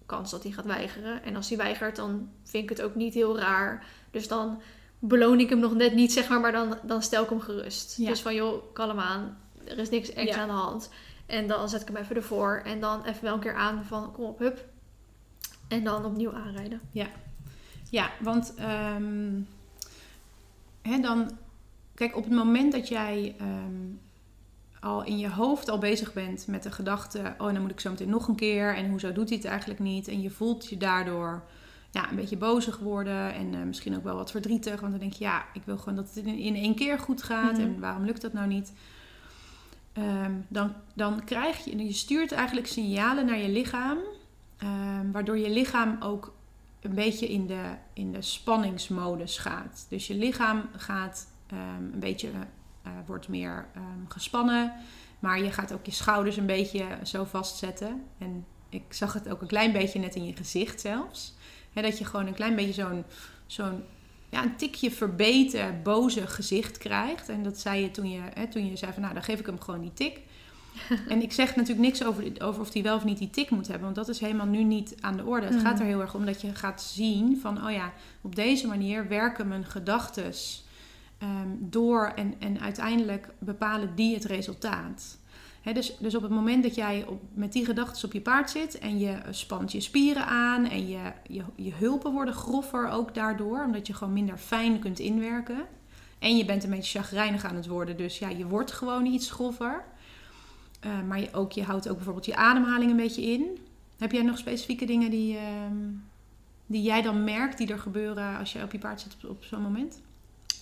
kans dat hij gaat weigeren. En als hij weigert, dan vind ik het ook niet heel raar. Dus dan beloon ik hem nog net niet, zeg maar, maar dan, dan stel ik hem gerust. Ja. Dus van, joh, kalm aan, er is niks extra Ja. aan de hand. En dan zet ik hem even ervoor en dan even wel een keer aan van, kom op, hup. En dan opnieuw aanrijden. Ja, want ehm, hè, dan, kijk, op het moment dat jij ehm, al in je hoofd al bezig bent met de gedachte, oh, dan moet ik zo meteen nog een keer en hoezo doet hij het eigenlijk niet? En je voelt je daardoor ja, een beetje bozig worden en eh, misschien ook wel wat verdrietig, want dan denk je, ja, ik wil gewoon dat het in, in één keer goed gaat Mhm. en waarom lukt dat nou niet? Ehm, dan, dan krijg je, je stuurt eigenlijk signalen naar je lichaam, ehm, waardoor je lichaam ook een beetje in de, in de spanningsmodus gaat. Dus je lichaam gaat ehm, een beetje, eh, wordt meer ehm, gespannen. Maar je gaat ook je schouders een beetje zo vastzetten. En ik zag het ook een klein beetje net in je gezicht zelfs. Dat je gewoon een klein beetje zo'n, zo'n ja, een tikje verbeten, boze gezicht krijgt. En dat zei je toen je, hè, toen je zei van nou, dan geef ik hem gewoon die tik. En ik zeg natuurlijk niks over, over of hij wel of niet die tik moet hebben. Want dat is helemaal nu niet aan de orde. Het Mhm. gaat er heel erg om dat je gaat zien van... oh ja, op deze manier werken mijn gedachten door... En, en uiteindelijk bepalen die het resultaat. Dus, dus op het moment dat jij op, met die gedachten op je paard zit... en je spant je spieren aan en je, je, je hulpen worden groffer ook daardoor... omdat je gewoon minder fijn kunt inwerken... en je bent een beetje chagrijnig aan het worden... dus ja, je wordt gewoon iets groffer... Uh, maar je, ook, je houdt ook bijvoorbeeld je ademhaling een beetje in. Heb jij nog specifieke dingen die, uh, die jij dan merkt die er gebeuren als je op je paard zit op zo'n moment?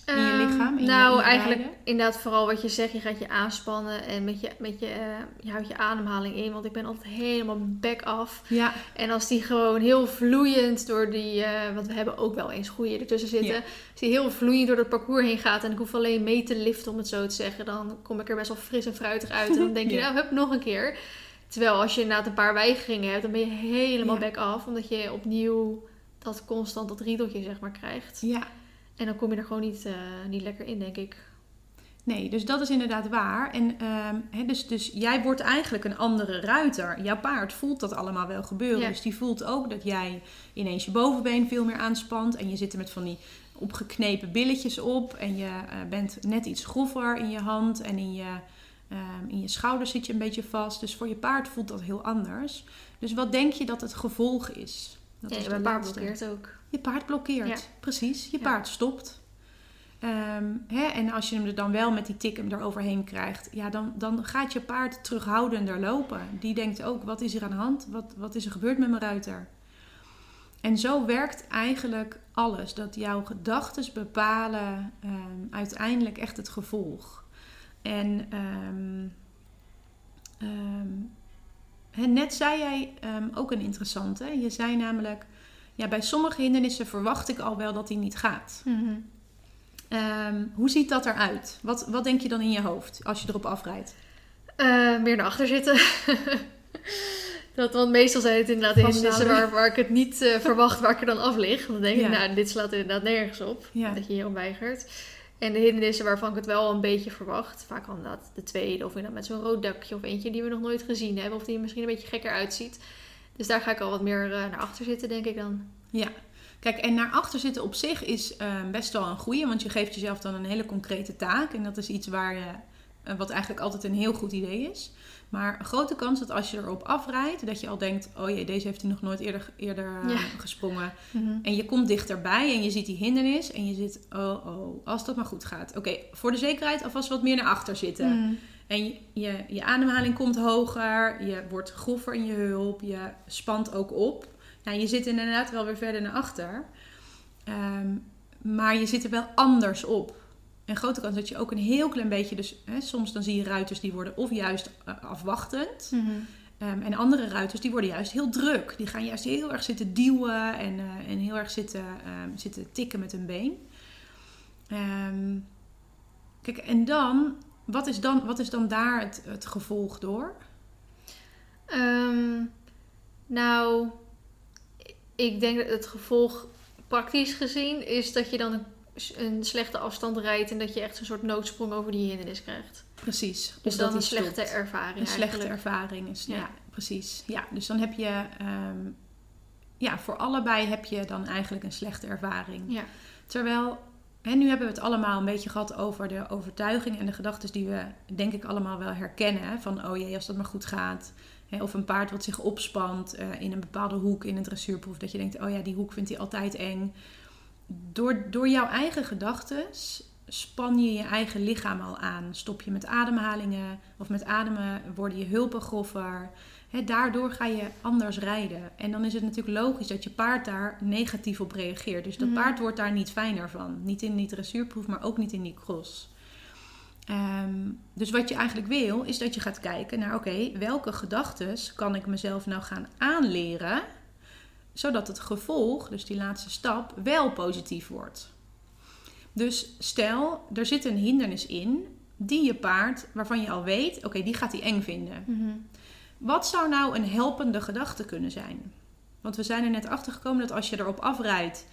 In je Um, lichaam? In nou, je, in eigenlijk rijden? inderdaad vooral wat je zegt. Je gaat je aanspannen en met je, met je, uh, je houdt je ademhaling in. Want ik ben altijd helemaal back af. Ja. En als die gewoon heel vloeiend door die... Uh, want we hebben ook wel eens goeie ertussen zitten. Ja. Als die heel vloeiend door het parcours heen gaat... en ik hoef alleen mee te liften om het zo te zeggen... dan kom ik er best wel fris en fruitig uit. En dan denk je, Ja. nou, hup, nog een keer. Terwijl als je inderdaad een paar weigeringen hebt... dan ben je helemaal back af. Omdat je opnieuw dat constant dat riedeltje zeg maar krijgt. ja. En dan kom je er gewoon niet, uh, niet lekker in, denk ik. Nee, dus dat is inderdaad waar. En ehm, dus, dus jij wordt eigenlijk een andere ruiter. Jouw paard voelt dat allemaal wel gebeuren. Ja. Dus die voelt ook dat jij ineens je bovenbeen veel meer aanspant. En je zit er met van die opgeknepen billetjes op. En je eh, bent net iets groffer in je hand. En in je, ehm, in je schouders zit je een beetje vast. Dus voor je paard voelt dat heel anders. Dus wat denk je dat het gevolg is? Dat ja, is de mijn paard blokkeert ook. Je paard blokkeert, Ja. precies. Je Ja. paard stopt. Ehm, hè, en als je hem er dan wel met die tik hem eroverheen krijgt, ja, dan, dan gaat je paard terughoudender lopen. Die denkt ook, wat is er aan de hand? Wat, wat is er gebeurd met mijn ruiter? En zo werkt eigenlijk alles. Dat jouw gedachten bepalen ehm, uiteindelijk echt het gevolg. En hè, net zei jij ehm, ook een interessante. Je zei namelijk, ja, bij sommige hindernissen verwacht ik al wel dat die niet gaat. Mhm. Ehm, hoe ziet dat eruit? Wat, wat denk je dan in je hoofd als je erop afrijdt? Eh, meer naar achter zitten. dat, want meestal zijn het inderdaad de hindernissen waar, waar ik het niet eh, verwacht waar ik er dan af lig. Dan denk Ja. ik, nou, dit slaat inderdaad nergens op. Ja. Dat je hierop weigert. En de hindernissen waarvan ik het wel een beetje verwacht. Vaak al inderdaad de tweede. Of inderdaad met zo'n rood dakje. Of eentje die we nog nooit gezien hebben. Of die misschien een beetje gekker uitziet. Dus daar ga ik al wat meer eh, naar achter zitten, denk ik dan. Ja, kijk, en naar achter zitten op zich is ehm, best wel een goeie, want je geeft jezelf dan een hele concrete taak. En dat is iets waar eh, wat eigenlijk altijd een heel goed idee is. Maar een grote kans dat als je erop afrijdt, dat je al denkt: oh jee, deze heeft hij nog nooit eerder, eerder eh, Ja. gesprongen. Mhm. En je komt dichterbij en je ziet die hindernis en je zit: oh oh, als dat maar goed gaat. Oké, voor de zekerheid alvast wat meer naar achter zitten. Mhm. En je, je, je ademhaling komt hoger, je wordt groffer in je hulp, je spant ook op. Nou, je zit inderdaad wel weer verder naar achter. Ehm, maar je zit er wel anders op. En grote kans dat je ook een heel klein beetje, dus hè, soms dan zie je ruiters die worden of juist eh, afwachtend. Mhm. Ehm, en andere ruiters die worden juist heel druk. Die gaan juist heel erg zitten duwen en, eh, en heel erg zitten, ehm, zitten tikken met hun been. Ehm, kijk, en dan wat, is dan, wat is dan daar het, het gevolg door? Nou, ik denk dat het gevolg praktisch gezien is dat je dan een, een slechte afstand rijdt en dat je echt een soort noodsprong over die hindernis krijgt. Precies. Dus dan een slechte stopt. ervaring Een slechte ervaring is. Ja. Ja. precies. Ja, dus dan heb je. ehm, ja, voor allebei heb je dan eigenlijk een slechte ervaring. Ja. Terwijl, hè, nu hebben we het allemaal een beetje gehad over de overtuiging en de gedachten die we, denk ik, allemaal wel herkennen. hè. Van, oh jee, als dat maar goed gaat. Hè, of een paard wat zich opspant eh, in een bepaalde hoek in een dressuurproef. Dat je denkt, oh ja, die hoek vindt hij altijd eng. Door, door jouw eigen gedachten span je je eigen lichaam al aan. Stop je met ademhalingen of met ademen worden je hulpen groffer. Daardoor ga je anders rijden. En dan is het natuurlijk logisch dat je paard daar negatief op reageert. Dus dat Mhm. paard wordt daar niet fijner van. Niet in die dressuurproef, maar ook niet in die cross. Ehm, dus wat je eigenlijk wil, is dat je gaat kijken naar... oké, welke gedachten kan ik mezelf nou gaan aanleren... zodat het gevolg, dus die laatste stap, wel positief wordt. Dus stel, er zit een hindernis in... die je paard, waarvan je al weet... oké, die gaat hij eng vinden. Mhm. Wat zou nou een helpende gedachte kunnen zijn? Want we zijn er net achter gekomen dat als je erop afrijdt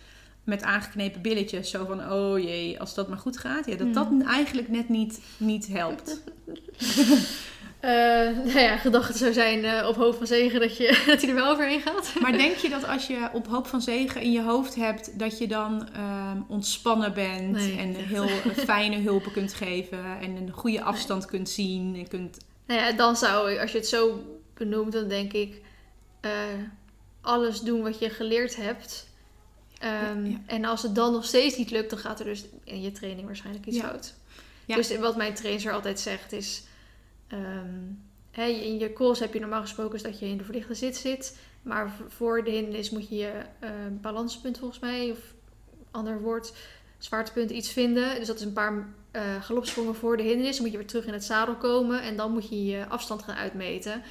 met aangeknepen billetjes, zo van oh jee, als dat maar goed gaat, ja, dat dat eigenlijk net niet, niet helpt. Eh, nou ja, gedachte zou zijn eh, op hoofd van zegen dat, je, dat hij er wel overheen gaat. Maar denk je dat als je op hoop van zegen in je hoofd hebt, dat je dan ehm, ontspannen bent Nee, en heel fijne hulpen kunt geven en een goede afstand kunt zien en kunt. Nou ja, dan zou ik, als je het zo benoemt, dan denk ik eh, alles doen wat je geleerd hebt. Ehm, Ja, ja. En als het dan nog steeds niet lukt, dan gaat er dus in je training waarschijnlijk iets Ja. fout. Ja. Dus wat mijn trainer altijd zegt is... ehm, in je calls heb je normaal gesproken is dat je in de verlichte zit zit. Maar voor de hindernis moet je je eh, balanspunt volgens mij, of ander woord, zwaartepunt iets vinden. Dus dat is een paar eh galopsprongen voor de hindernis. Dan moet je weer terug in het zadel komen en dan moet je je afstand gaan uitmeten.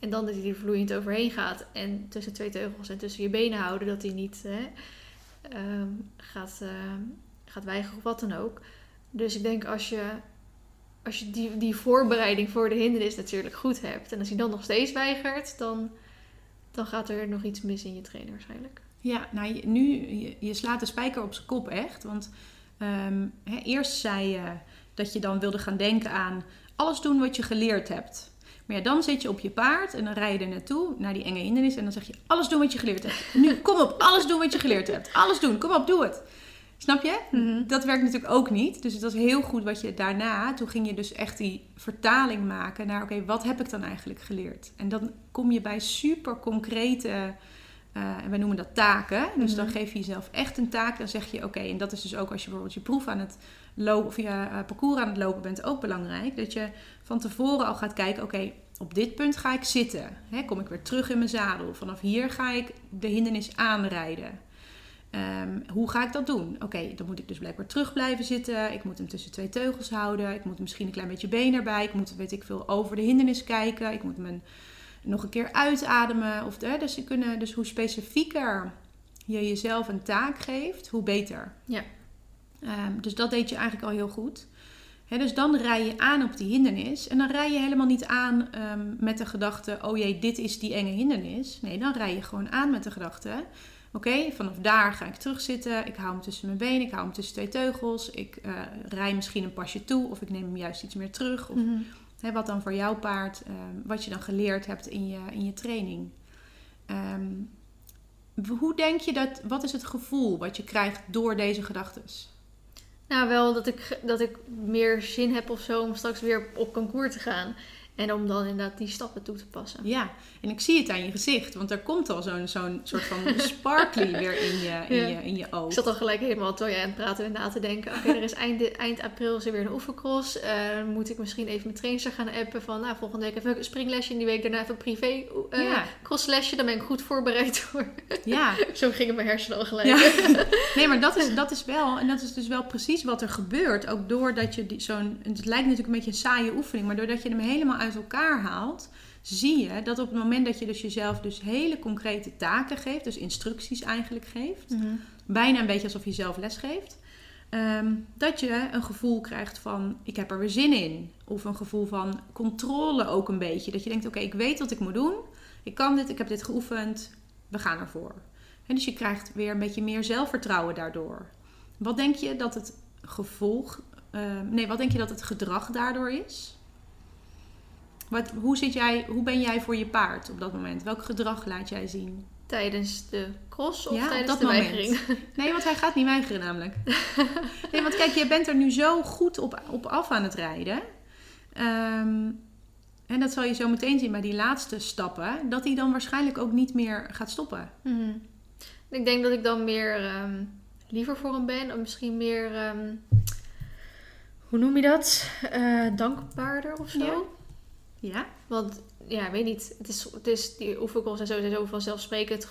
En dan dat hij er vloeiend overheen gaat. En tussen twee teugels en tussen je benen houden. Dat hij niet hè, ehm, gaat, ehm, gaat weigeren of wat dan ook. Dus ik denk als je, als je die, die voorbereiding voor de hindernis natuurlijk goed hebt. En als hij dan nog steeds weigert. Dan, dan gaat er nog iets mis in je trainer waarschijnlijk. Ja, nou je- nu, je, je slaat de spijker op zijn kop echt. Want ehm, hè, eerst zei je dat je dan wilde gaan denken aan alles doen wat je geleerd hebt. Maar ja, dan zit je op je paard en dan rij je er naartoe, naar die enge hindernis. En dan zeg je, alles doen wat je geleerd hebt. Nu, kom op, alles doen wat je geleerd hebt. Alles doen, kom op, doe het. Snap je? Dat werkt natuurlijk ook niet. Dus het was heel goed wat je daarna, toen ging je dus echt die vertaling maken naar, oké, wat heb ik dan eigenlijk geleerd? En dan kom je bij super concrete, eh, en wij noemen dat taken. Dus dan Mhm. geef je jezelf echt een taak. Dan zeg je, oké, en dat is dus ook als je bijvoorbeeld je proef aan het lopen, of je eh, parcours aan het lopen bent, ook belangrijk. Dat je van tevoren al gaat kijken, oké, op dit punt ga ik zitten. Hè, kom ik weer terug in mijn zadel. Vanaf hier ga ik de hindernis aanrijden. Ehm, hoe ga ik dat doen? Oké, dan moet ik dus blijkbaar terug blijven zitten. Ik moet hem tussen twee teugels houden. Ik moet misschien een klein beetje been erbij. Ik moet, weet ik veel, over de hindernis kijken. Ik moet hem nog een keer uitademen. Of de, dus, kunnen, dus hoe specifieker je jezelf een taak geeft, hoe beter. Ja. Ehm, dus dat deed je eigenlijk al heel goed. Dus dan rij je aan op die hindernis. En dan rij je helemaal niet aan ehm, met de gedachte: oh jee, dit is die enge hindernis. Nee, dan rij je gewoon aan met de gedachte: oké, vanaf daar ga ik terugzitten. Ik hou hem tussen mijn benen, ik hou hem tussen twee teugels. Ik eh, rij misschien een pasje toe of ik neem hem juist iets meer terug. Of Mhm. hè, wat dan voor jouw paard, ehm, wat je dan geleerd hebt in je, in je training. Ehm, hoe denk je dat, wat is het gevoel wat je krijgt door deze gedachten? Nou, wel dat ik, dat ik meer zin heb of zo om straks weer op concours te gaan. En om dan inderdaad die stappen toe te passen. Ja, en ik zie het aan je gezicht, want er komt al zo'n zo'n soort van sparkly weer in je, in, Ja. je, in je oog. Ik zat al gelijk helemaal terwijl jij aan het praten bent na te denken. Oké, er is eind, eind april is er weer een oefencross. Eh, moet ik misschien even mijn trainster gaan appen van... Nou, volgende week even een springlesje en die week daarna even een privé eh, Ja. crosslesje. Dan ben ik goed voorbereid voor. Ja, Zo gingen mijn hersenen al gelijk. Ja. Nee, maar dat is, dat is wel, en dat is dus wel precies wat er gebeurt. Ook doordat je zo'n, het lijkt natuurlijk een beetje een saaie oefening, maar doordat je hem helemaal uit elkaar haalt, zie je dat op het moment dat je dus jezelf dus hele concrete taken geeft, dus instructies eigenlijk geeft, Mhm. bijna een beetje alsof je zelf les geeft, ehm, dat je een gevoel krijgt van ik heb er weer zin in. Of een gevoel van controle ook een beetje. Dat je denkt, oké, ik weet wat ik moet doen. Ik kan dit, ik heb dit geoefend. We gaan ervoor. En dus je krijgt weer een beetje meer zelfvertrouwen daardoor. Wat denk je dat het gevolg... eh, nee, wat denk je dat het gedrag daardoor is? Wat, hoe, zit jij, hoe ben jij voor je paard op dat moment? Welk gedrag laat jij zien? Tijdens de cross of Ja, tijdens dat de moment. weigering? Nee, want hij gaat niet weigeren namelijk. Nee, want kijk, je bent er nu zo goed op, op af aan het rijden. Ehm, en dat zal je zo meteen zien bij die laatste stappen. Dat hij dan waarschijnlijk ook niet meer gaat stoppen. Mhm. Ik denk dat ik dan meer ehm, liever voor hem ben. Of misschien meer... ehm, hoe noem je dat? Eh, dankbaarder of zo. Ja. Ja? Want ja, ik weet niet. Het is, het is die oefencalls en zo zijn zo vanzelfsprekend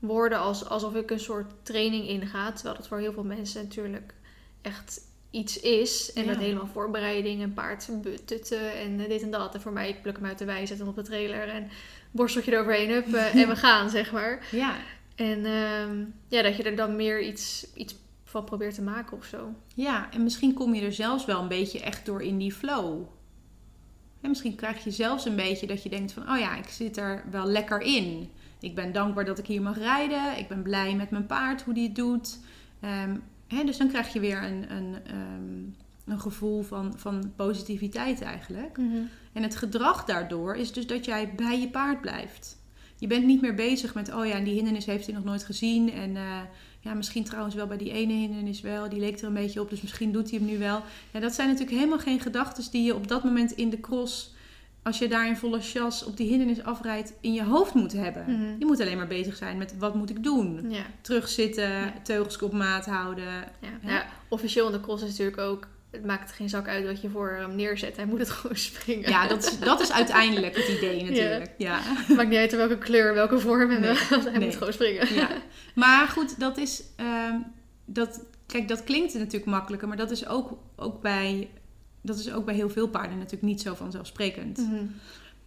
geworden als, alsof ik een soort training inga. Terwijl dat voor heel veel mensen natuurlijk echt iets is. En Ja. dat helemaal voorbereiding en paard tutten en dit en dat. En voor mij, ik pluk hem uit de wei, zet hem op de trailer en borsteltje eroverheen up eh, en we gaan, zeg maar. Ja. En ehm, ja, dat je er dan meer iets, iets van probeert te maken of zo. Ja, en misschien kom je er zelfs wel een beetje echt door in die flow. En misschien krijg je zelfs een beetje dat je denkt van... oh ja, ik zit er wel lekker in. Ik ben dankbaar dat ik hier mag rijden. Ik ben blij met mijn paard, hoe die het doet. Ehm, hè, dus dan krijg je weer een, een, ehm, een gevoel van, van positiviteit eigenlijk. En het gedrag daardoor is dus dat jij bij je paard blijft. Je bent niet meer bezig met, oh ja, en die hindernis heeft hij nog nooit gezien. En eh, ja, misschien trouwens wel bij die ene hindernis wel. Die leek er een beetje op, dus misschien doet hij hem nu wel. Ja, dat zijn natuurlijk helemaal geen gedachten die je op dat moment in de cross, als je daar in volle chas op die hindernis afrijdt, in je hoofd moet hebben. Mhm. Je moet alleen maar bezig zijn met, wat moet ik doen? Ja. Terugzitten, Ja. teugels op maat houden. Ja. ja, officieel in de cross is natuurlijk ook... Het maakt geen zak uit wat je voor hem neerzet. Hij moet het gewoon springen. Ja, dat is, dat is uiteindelijk het idee natuurlijk. Ja. Maakt niet uit welke kleur, welke vorm. En Nee. hij Nee. moet gewoon springen. Ja, maar goed, dat is. ehm, dat, kijk, dat klinkt natuurlijk makkelijker, maar dat is ook, ook bij. Dat is ook bij heel veel paarden natuurlijk niet zo vanzelfsprekend. Mhm.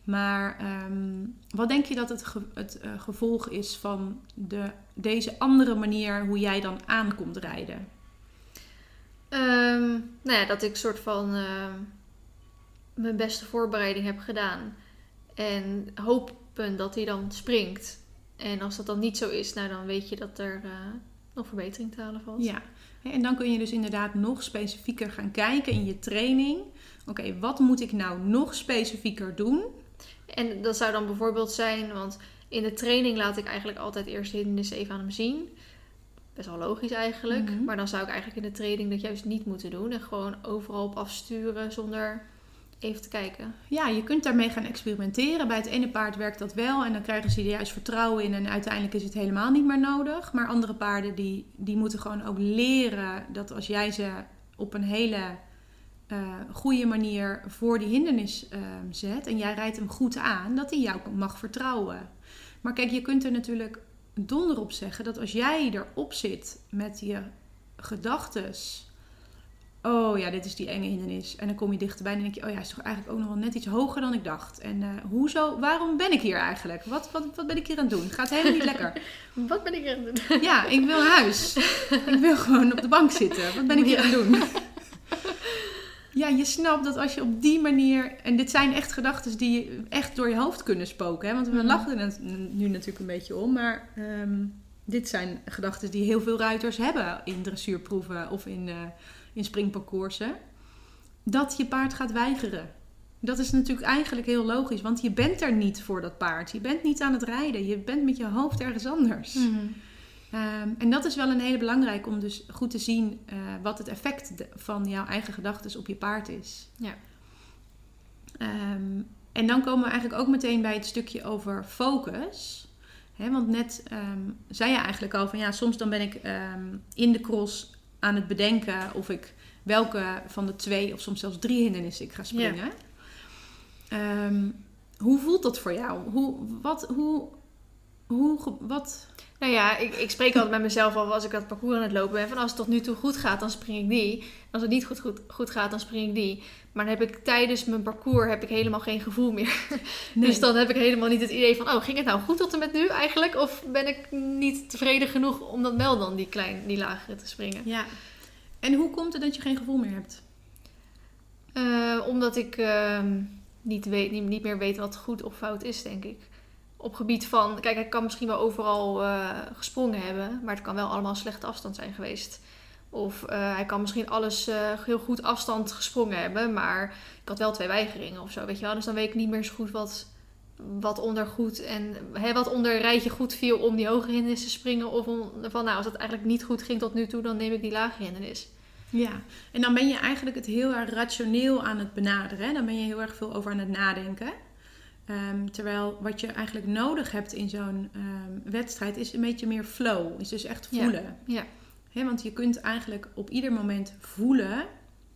Maar ehm, wat denk je dat het, ge- het eh, gevolg is van de, deze andere manier hoe jij dan aankomt rijden? Ehm, nou ja, dat ik soort van ehm, mijn beste voorbereiding heb gedaan. En hopen dat hij dan springt. En als dat dan niet zo is, nou dan weet je dat er eh, nog verbetering te halen valt. Ja, en dan kun je dus inderdaad nog specifieker gaan kijken in je training. Oké, wat moet ik nou nog specifieker doen? En dat zou dan bijvoorbeeld zijn, want in de training laat ik eigenlijk altijd eerst de hindernissen even aan hem zien. Best wel logisch eigenlijk. Mhm. Maar dan zou ik eigenlijk in de training dat juist niet moeten doen. En gewoon overal op afsturen zonder even te kijken. Ja, je kunt daarmee gaan experimenteren. Bij het ene paard werkt dat wel en dan krijgen ze er juist vertrouwen in en uiteindelijk is het helemaal niet meer nodig. Maar andere paarden die, die moeten gewoon ook leren dat als jij ze op een hele eh, goede manier voor die hindernis eh, zet en jij rijdt hem goed aan, dat hij jou mag vertrouwen. Maar kijk, je kunt er natuurlijk donder op zeggen dat als jij erop zit met je gedachtes oh ja, dit is die enge hindernis. En dan kom je dichterbij en dan denk je, oh ja, hij is toch eigenlijk ook nog wel net iets hoger dan ik dacht. En eh, hoezo, waarom ben ik hier eigenlijk? Wat, wat, wat ben ik hier aan het doen? Gaat helemaal niet lekker. Wat ben ik aan het doen? Ja, ik wil naar huis. Ik wil gewoon op de bank zitten. Wat ben ik hier aan het doen? Ja, je snapt dat als je op die manier... En dit zijn echt gedachten die echt door je hoofd kunnen spoken. Hè? Want we Mhm. lachen er nu natuurlijk een beetje om. Maar ehm, dit zijn gedachten die heel veel ruiters hebben in dressuurproeven of in, eh, in springparcoursen. Dat je paard gaat weigeren. Dat is natuurlijk eigenlijk heel logisch. Want je bent er niet voor dat paard. Je bent niet aan het rijden. Je bent met je hoofd ergens anders. Ehm, en dat is wel een hele belangrijke om dus goed te zien eh, wat het effect van jouw eigen gedachten op je paard is. Ja. Ehm, en dan komen we eigenlijk ook meteen bij het stukje over focus. Hè, want net ehm, zei je eigenlijk al van ja, soms dan ben ik in de cross aan het bedenken of ik welke van de twee of soms zelfs drie hindernissen ik ga springen. Ehm, hoe voelt dat voor jou? Hoe, wat, hoe, hoe, wat? Nou ja, ik, ik spreek altijd met mezelf af als ik dat parcours aan het lopen ben. Van als het tot nu toe goed gaat, dan spring ik die. Als het niet goed, goed, goed gaat, dan spring ik die. Maar dan heb ik tijdens mijn parcours heb ik helemaal geen gevoel meer. Dus dan heb ik helemaal niet het idee van... Oh, ging het nou goed tot en met nu eigenlijk? Of ben ik niet tevreden genoeg om dan wel dan die, klein, die lagere te springen? Ja. En hoe komt het dat je geen gevoel meer hebt? Eh, omdat ik ehm, niet, weet, niet, niet meer weet wat goed of fout is, denk ik. Op gebied van, kijk, ik kan misschien wel overal eh, gesprongen hebben, maar het kan wel allemaal slechte afstand zijn geweest. Of eh, hij kan misschien alles eh, heel goed afstand gesprongen hebben, maar ik had wel twee weigeringen of zo, weet je wel. Dus dan weet ik niet meer zo goed wat, wat onder goed en hè, wat onder rijtje goed viel om die hoge hindernis te springen. Of om, van, nou, als het eigenlijk niet goed ging tot nu toe, dan neem ik die lage hindernis. Ja, en dan ben je eigenlijk het heel erg rationeel aan het benaderen. Hè? Dan ben je heel erg veel over aan het nadenken. Ehm, terwijl wat je eigenlijk nodig hebt in zo'n ehm, wedstrijd is een beetje meer flow. Is dus echt Ja. voelen. Ja. Hè, want je kunt eigenlijk op ieder moment voelen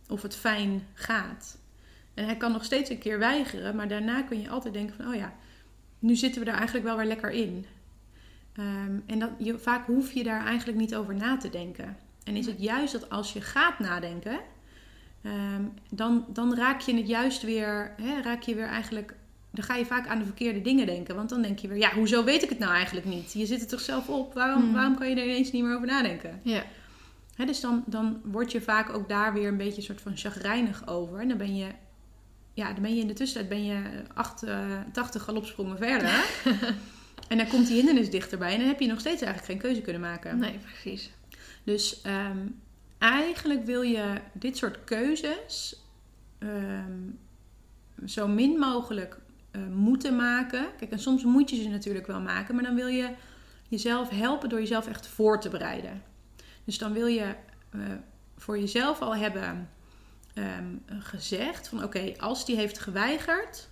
of het fijn gaat. En hij kan nog steeds een keer weigeren, maar daarna kun je altijd denken van, oh ja, nu zitten we daar eigenlijk wel weer lekker in. Ehm, en dat, je, vaak hoef je daar eigenlijk niet over na te denken. En is het juist dat als je gaat nadenken, dan, dan raak je het juist weer, hè, raak je weer eigenlijk, dan ga je vaak aan de verkeerde dingen denken. Want dan denk je weer, ja, hoezo weet ik het nou eigenlijk niet? Je zit er toch zelf op, waarom, Hmm. waarom kan je er ineens niet meer over nadenken? Ja. Hè, dus dan, dan word je vaak ook daar weer een beetje een soort van chagrijnig over. En dan ben je, ja, dan ben je in de tussentijd ben je acht, eh, 80 galopsprongen verder. en dan komt die hindernis dichterbij. En dan heb je nog steeds eigenlijk geen keuze kunnen maken. Nee, precies. Dus ehm, eigenlijk wil je dit soort keuzes ehm, zo min mogelijk eh, moeten maken. Kijk, en soms moet je ze natuurlijk wel maken, maar dan wil je jezelf helpen door jezelf echt voor te bereiden. Dus dan wil je eh, voor jezelf al hebben ehm, gezegd van oké, als die heeft geweigerd,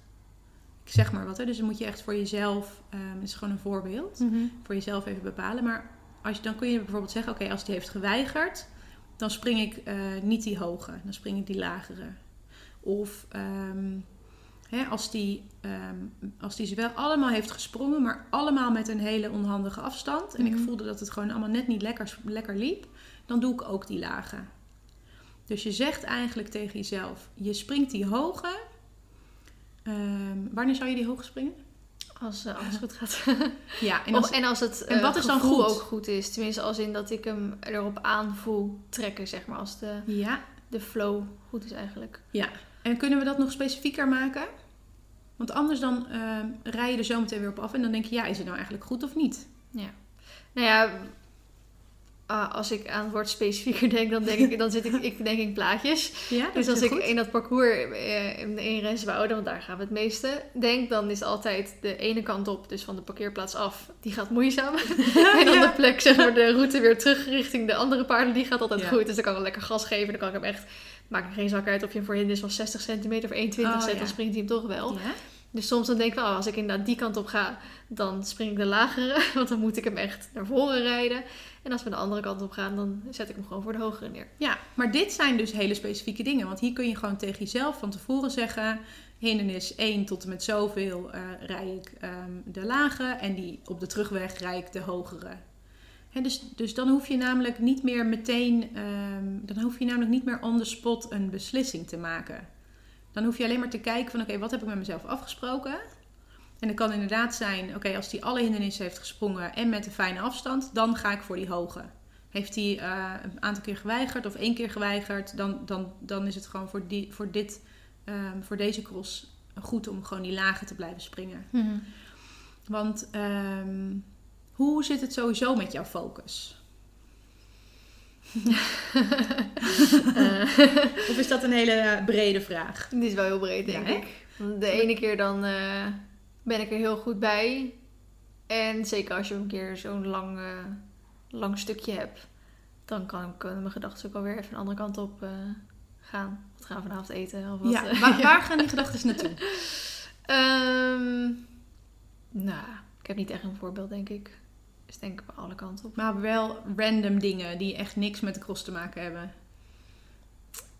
ik zeg maar wat, hè, dus dan moet je echt voor jezelf, dit is gewoon een voorbeeld, voor jezelf even bepalen. Maar als je, dan kun je bijvoorbeeld zeggen: Oké, als die heeft geweigerd, dan spring ik eh, niet die hoge, dan spring ik die lagere. Of ehm, als, die, ehm, als die ze wel allemaal heeft gesprongen, maar allemaal met een hele onhandige afstand. En ik Mhm. voelde dat het gewoon allemaal net niet lekker, lekker liep, dan doe ik ook die lage. Dus je zegt eigenlijk tegen jezelf: Je springt die hoge. Ehm, wanneer zou je die hoge springen? Als eh, alles goed gaat. Ja, en als, en als het en eh, wat is dan goed? ook goed is. Tenminste, als in dat ik hem erop aan voel trekken, zeg maar. Als de, ja, de flow goed is eigenlijk. En kunnen we dat nog specifieker maken? Want anders dan ehm, rij je er zo meteen weer op af en dan denk je, ja, is het nou eigenlijk goed of niet? Nou ja, ah, als ik aan het woord specifieker denk, dan, denk ik, dan zit ik, ik denk in plaatjes. Ja, Dus is als ik goed. in dat parcours eh, in, in Renswoude, want daar gaan we het meeste, denk, dan is altijd de ene kant op, dus van de parkeerplaats af, die gaat moeizaam. en dan de plek, zeg maar, de route weer terug richting de andere paarden, die gaat altijd Ja. goed. Dus dan kan ik wel lekker gas geven. Dan kan ik hem echt, maakt er geen zak uit of je hem voor hindernis van 60 centimeter of 1,20 Oh, ja. dan springt hij hem toch wel. Dus soms dan denk ik oh, als ik inderdaad die kant op ga, dan spring ik de lagere. Want dan moet ik hem echt naar voren rijden. En als we de andere kant op gaan, dan zet ik hem gewoon voor de hogere neer. ja, maar dit zijn dus hele specifieke dingen. Want hier kun je gewoon tegen jezelf van tevoren zeggen... hindernis 1 tot en met zoveel eh rij ik ehm, de lage... en die op de terugweg rij ik de hogere. Dus, dus dan hoef je namelijk niet meer meteen... ehm, dan hoef je namelijk niet meer on the spot een beslissing te maken. Dan hoef je alleen maar te kijken van... oké, wat heb ik met mezelf afgesproken... En het kan inderdaad zijn, oké, als hij alle hindernissen heeft gesprongen en met een fijne afstand, dan ga ik voor die hoge. Heeft hij eh, een aantal keer geweigerd of één keer geweigerd, dan, dan, dan is het gewoon voor, die, voor, dit, ehm, voor deze cross goed om gewoon die lage te blijven springen. Want ehm, hoe zit het sowieso met jouw focus? Eh, Of is dat een hele brede vraag? die is wel heel breed, denk Ja, ik. Want De ene keer dan eh, ben ik er heel goed bij. En zeker als je een keer zo'n lang, eh, lang stukje hebt, dan kan, kunnen mijn gedachten ook alweer even een andere kant op gaan. Wat gaan we vanavond eten? Of wat, Ja, waar, waar gaan die gedachten naartoe? Ehm, nou, ik heb niet echt een voorbeeld, denk ik. Dus denk ik bij alle kanten op. Maar wel random dingen die echt niks met de cross te maken hebben.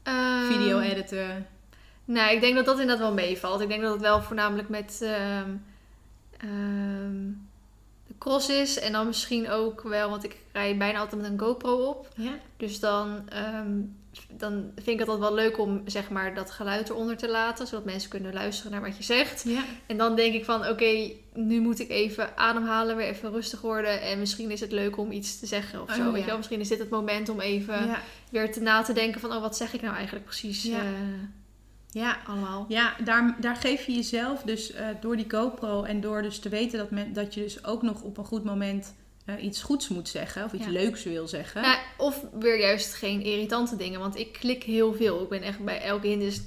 Ehm, Video editen. Nou, ik denk dat dat inderdaad wel meevalt. Ik denk dat het wel voornamelijk met ehm, ehm, de cross is. En dan misschien ook wel, want ik rij bijna altijd met een GoPro op. Ja. Dus dan, dan vind ik het altijd wel leuk om zeg maar, dat geluid eronder te laten. Zodat mensen kunnen luisteren naar wat je zegt. Ja. En dan denk ik van, oké, nu moet ik even ademhalen, weer even rustig worden. En misschien is het leuk om iets te zeggen of zo. Oh, weet ja. je wel? Misschien is dit het moment om even Ja. weer te na te denken van, oh, wat zeg ik nou eigenlijk precies Ja. eh, ja. allemaal. Ja, daar, daar geef je jezelf dus eh, door die GoPro en door dus te weten dat, men, dat je dus ook nog op een goed moment eh, iets goeds moet zeggen of iets Ja. leuks wil zeggen. Nou, of weer juist geen irritante dingen, want ik klik heel veel. Ik ben echt bij elke hindernis...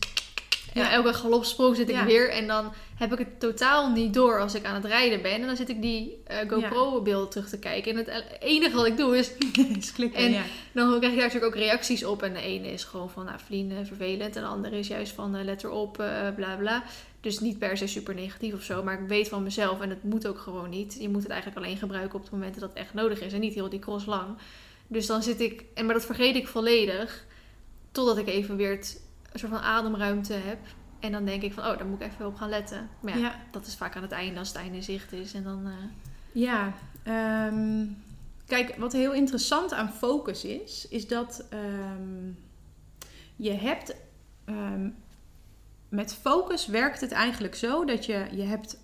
Ja. Ja. elke galopsprong zit ik Ja. weer. En dan heb ik het totaal niet door als ik aan het rijden ben. En dan zit ik die eh, GoPro-beeld terug te kijken. En het enige wat ik doe is... Klikken, En- ja. Dan krijg ik daar natuurlijk ook reacties op. En de ene is gewoon van, nou, vrienden, vervelend. En de andere is juist van, eh, let erop, eh bla bla. Dus niet per se super negatief of zo. Maar ik weet van mezelf, en het moet ook gewoon niet. Je moet het eigenlijk alleen gebruiken op het moment dat het echt nodig is. En niet heel die cross lang. Dus dan zit ik, en maar dat vergeet ik volledig. Totdat ik even weer het, een soort van ademruimte heb. En dan denk ik van, oh, daar moet ik even op gaan letten. Maar ja, Ja. dat is vaak aan het einde, als het einde in zicht is. En dan, eh, Ja, ehm, kijk, wat heel interessant aan focus is, is dat ehm, je hebt ehm, met focus werkt het eigenlijk zo dat je, je hebt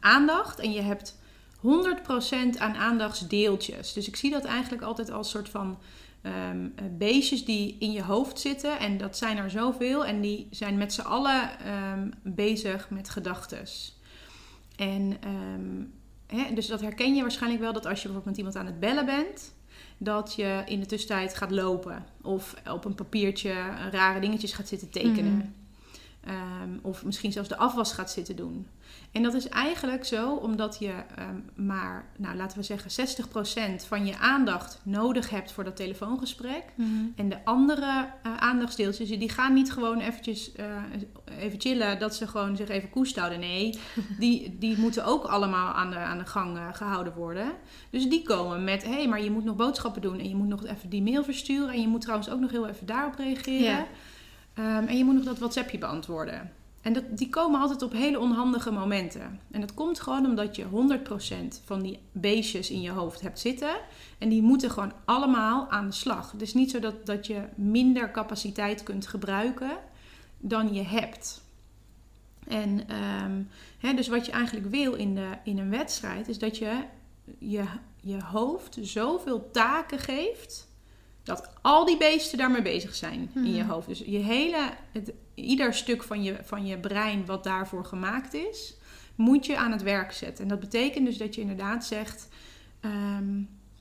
aandacht en je hebt 100% aan aandachtsdeeltjes. Dus ik zie dat eigenlijk altijd als soort van ehm, eh, beestjes die in je hoofd zitten. En dat zijn er zoveel. En die zijn met z'n allen ehm, bezig met gedachtes. En ehm, hè, dus dat herken je waarschijnlijk wel dat als je bijvoorbeeld met iemand aan het bellen bent. Dat je in de tussentijd gaat lopen. Of op een papiertje rare dingetjes gaat zitten tekenen. Mhm. Ehm, of misschien zelfs de afwas gaat zitten doen. En dat is eigenlijk zo omdat je ehm, maar, nou, laten we zeggen, 60% van je aandacht nodig hebt voor dat telefoongesprek. En de andere eh, aandachtsdeeltjes, die gaan niet gewoon eventjes eh, even chillen, dat ze gewoon zich even koest houden. Nee, die, die moeten ook allemaal aan de, aan de gang eh, gehouden worden. Dus die komen met, hé, hey, maar je moet nog boodschappen doen en je moet nog even die mail versturen. En je moet trouwens ook nog heel even daarop reageren. Ehm, en je moet nog dat WhatsAppje beantwoorden. En dat, die komen altijd op hele onhandige momenten. En dat komt gewoon omdat je 100% van die beestjes in je hoofd hebt zitten. En die moeten gewoon allemaal aan de slag. Het is niet zo dat, dat je minder capaciteit kunt gebruiken dan je hebt. En ehm, hè, dus wat je eigenlijk wil in, de, in een wedstrijd is dat je, je je hoofd zoveel taken geeft. Dat al die beesten daarmee bezig zijn in je Mhm. hoofd. Dus je hele, het, ieder stuk van je, van je brein wat daarvoor gemaakt is, moet je aan het werk zetten. En dat betekent dus dat je inderdaad zegt: ehm,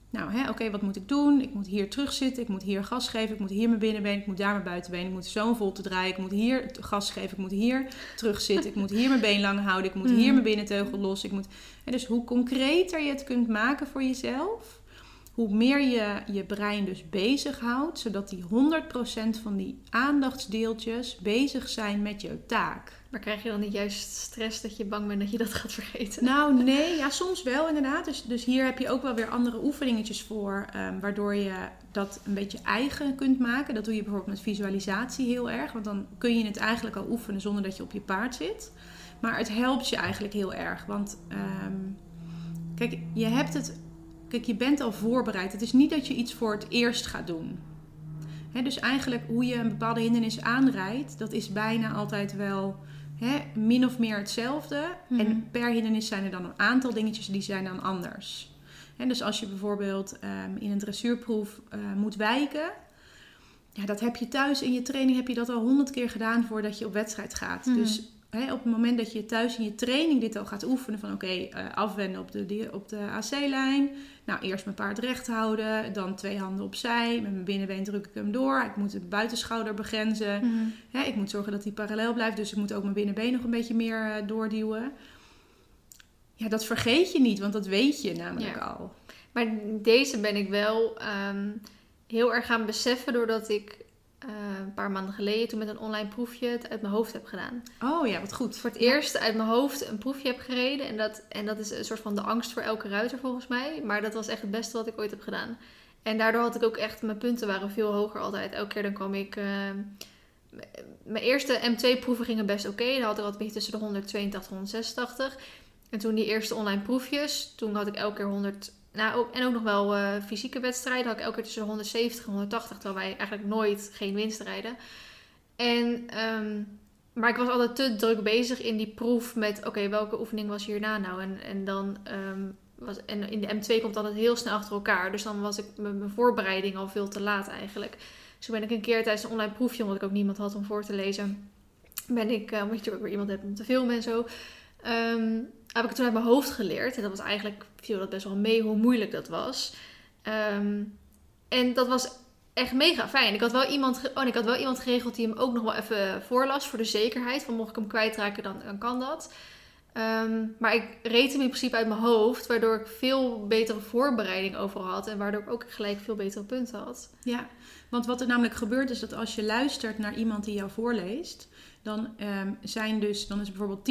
Nou, hè, oké, wat moet ik doen? Ik moet hier terugzitten, ik moet hier gas geven, ik moet hier mijn binnenbeen, ik moet daar mijn buitenbeen, ik moet zo'n vol te draaien, ik moet hier gas geven, ik moet hier terugzitten, ik moet hier mijn been lang houden, ik moet hier Mhm. mijn binnenteugel los. Ik moet, dus hoe concreter je het kunt maken voor jezelf, hoe meer je je brein dus bezighoudt, zodat die 100% van die aandachtsdeeltjes bezig zijn met jouw taak. Maar krijg je dan niet juist stress dat je bang bent dat je dat gaat vergeten? Nou, nee, ja, soms wel inderdaad. Dus, dus hier heb je ook wel weer andere oefeningetjes voor, ehm, waardoor je dat een beetje eigen kunt maken. Dat doe je bijvoorbeeld met visualisatie heel erg, want dan kun je het eigenlijk al oefenen zonder dat je op je paard zit. Maar het helpt je eigenlijk heel erg, want ehm, kijk, je hebt het, kijk, je bent al voorbereid. Het is niet dat je iets voor het eerst gaat doen. Dus eigenlijk hoe je een bepaalde hindernis aanrijdt, dat is bijna altijd wel min of meer hetzelfde. Mhm. En per hindernis zijn er dan een aantal dingetjes die zijn dan anders. Dus als je bijvoorbeeld ehm, in een dressuurproef eh, moet wijken, ja, dat heb je thuis in je training heb je dat al honderd keer gedaan voordat je op wedstrijd gaat. Mhm. Dus op het moment dat je thuis in je training dit al gaat oefenen van oké, eh, afwenden op de, op de AC-lijn. Nou, eerst mijn paard recht houden, dan twee handen opzij. Met mijn binnenbeen druk ik hem door. Ik moet de buitenschouder begrenzen. Mhm. Ik moet zorgen dat hij parallel blijft, dus ik moet ook mijn binnenbeen nog een beetje meer eh, doorduwen. Ja, dat vergeet je niet, want dat weet je namelijk Ja. al. Maar deze ben ik wel ehm, heel erg gaan beseffen doordat ik eh, een paar maanden geleden toen met een online proefje het uit mijn hoofd heb gedaan. Oh ja, wat goed. Voor het eerst uit mijn hoofd een proefje heb gereden. En dat, en dat is een soort van de angst voor elke ruiter volgens mij. Maar dat was echt het beste wat ik ooit heb gedaan. En daardoor had ik ook echt, mijn punten waren veel hoger altijd. Elke keer dan kwam ik... eh, mijn eerste M2-proeven gingen best oké. Dan had ik altijd een beetje tussen de 182 en 186. En toen die eerste online proefjes, toen had ik elke keer 100... Nou, en ook nog wel eh, fysieke wedstrijden. Had ik elke keer tussen de 170 en 180. Terwijl wij eigenlijk nooit geen winst rijden. En, ehm, maar ik was altijd te druk bezig in die proef met... Oké, welke oefening was hierna nou? En, en dan... ehm, was, en in de M2 komt altijd heel snel achter elkaar. Dus dan was ik met mijn voorbereiding al veel te laat eigenlijk. Dus toen ben ik een keer tijdens een online proefje... omdat ik ook niemand had om voor te lezen... ben ik, eh, omdat je ook weer iemand hebt om te filmen en zo... ehm, heb ik het toen uit mijn hoofd geleerd. En dat was eigenlijk, viel dat best wel mee hoe moeilijk dat was. Ehm, en dat was echt mega fijn. Ik had wel iemand, oh, ik had wel iemand geregeld die hem ook nog wel even voorlas voor de zekerheid. Van mocht ik hem kwijtraken, dan, dan kan dat. Ehm, maar ik reed hem in principe uit mijn hoofd, waardoor ik veel betere voorbereiding overal had. En waardoor ik ook gelijk veel betere punten had. Ja, want wat er namelijk gebeurt is dat als je luistert naar iemand die jou voorleest, dan ehm, zijn dus, dan is bijvoorbeeld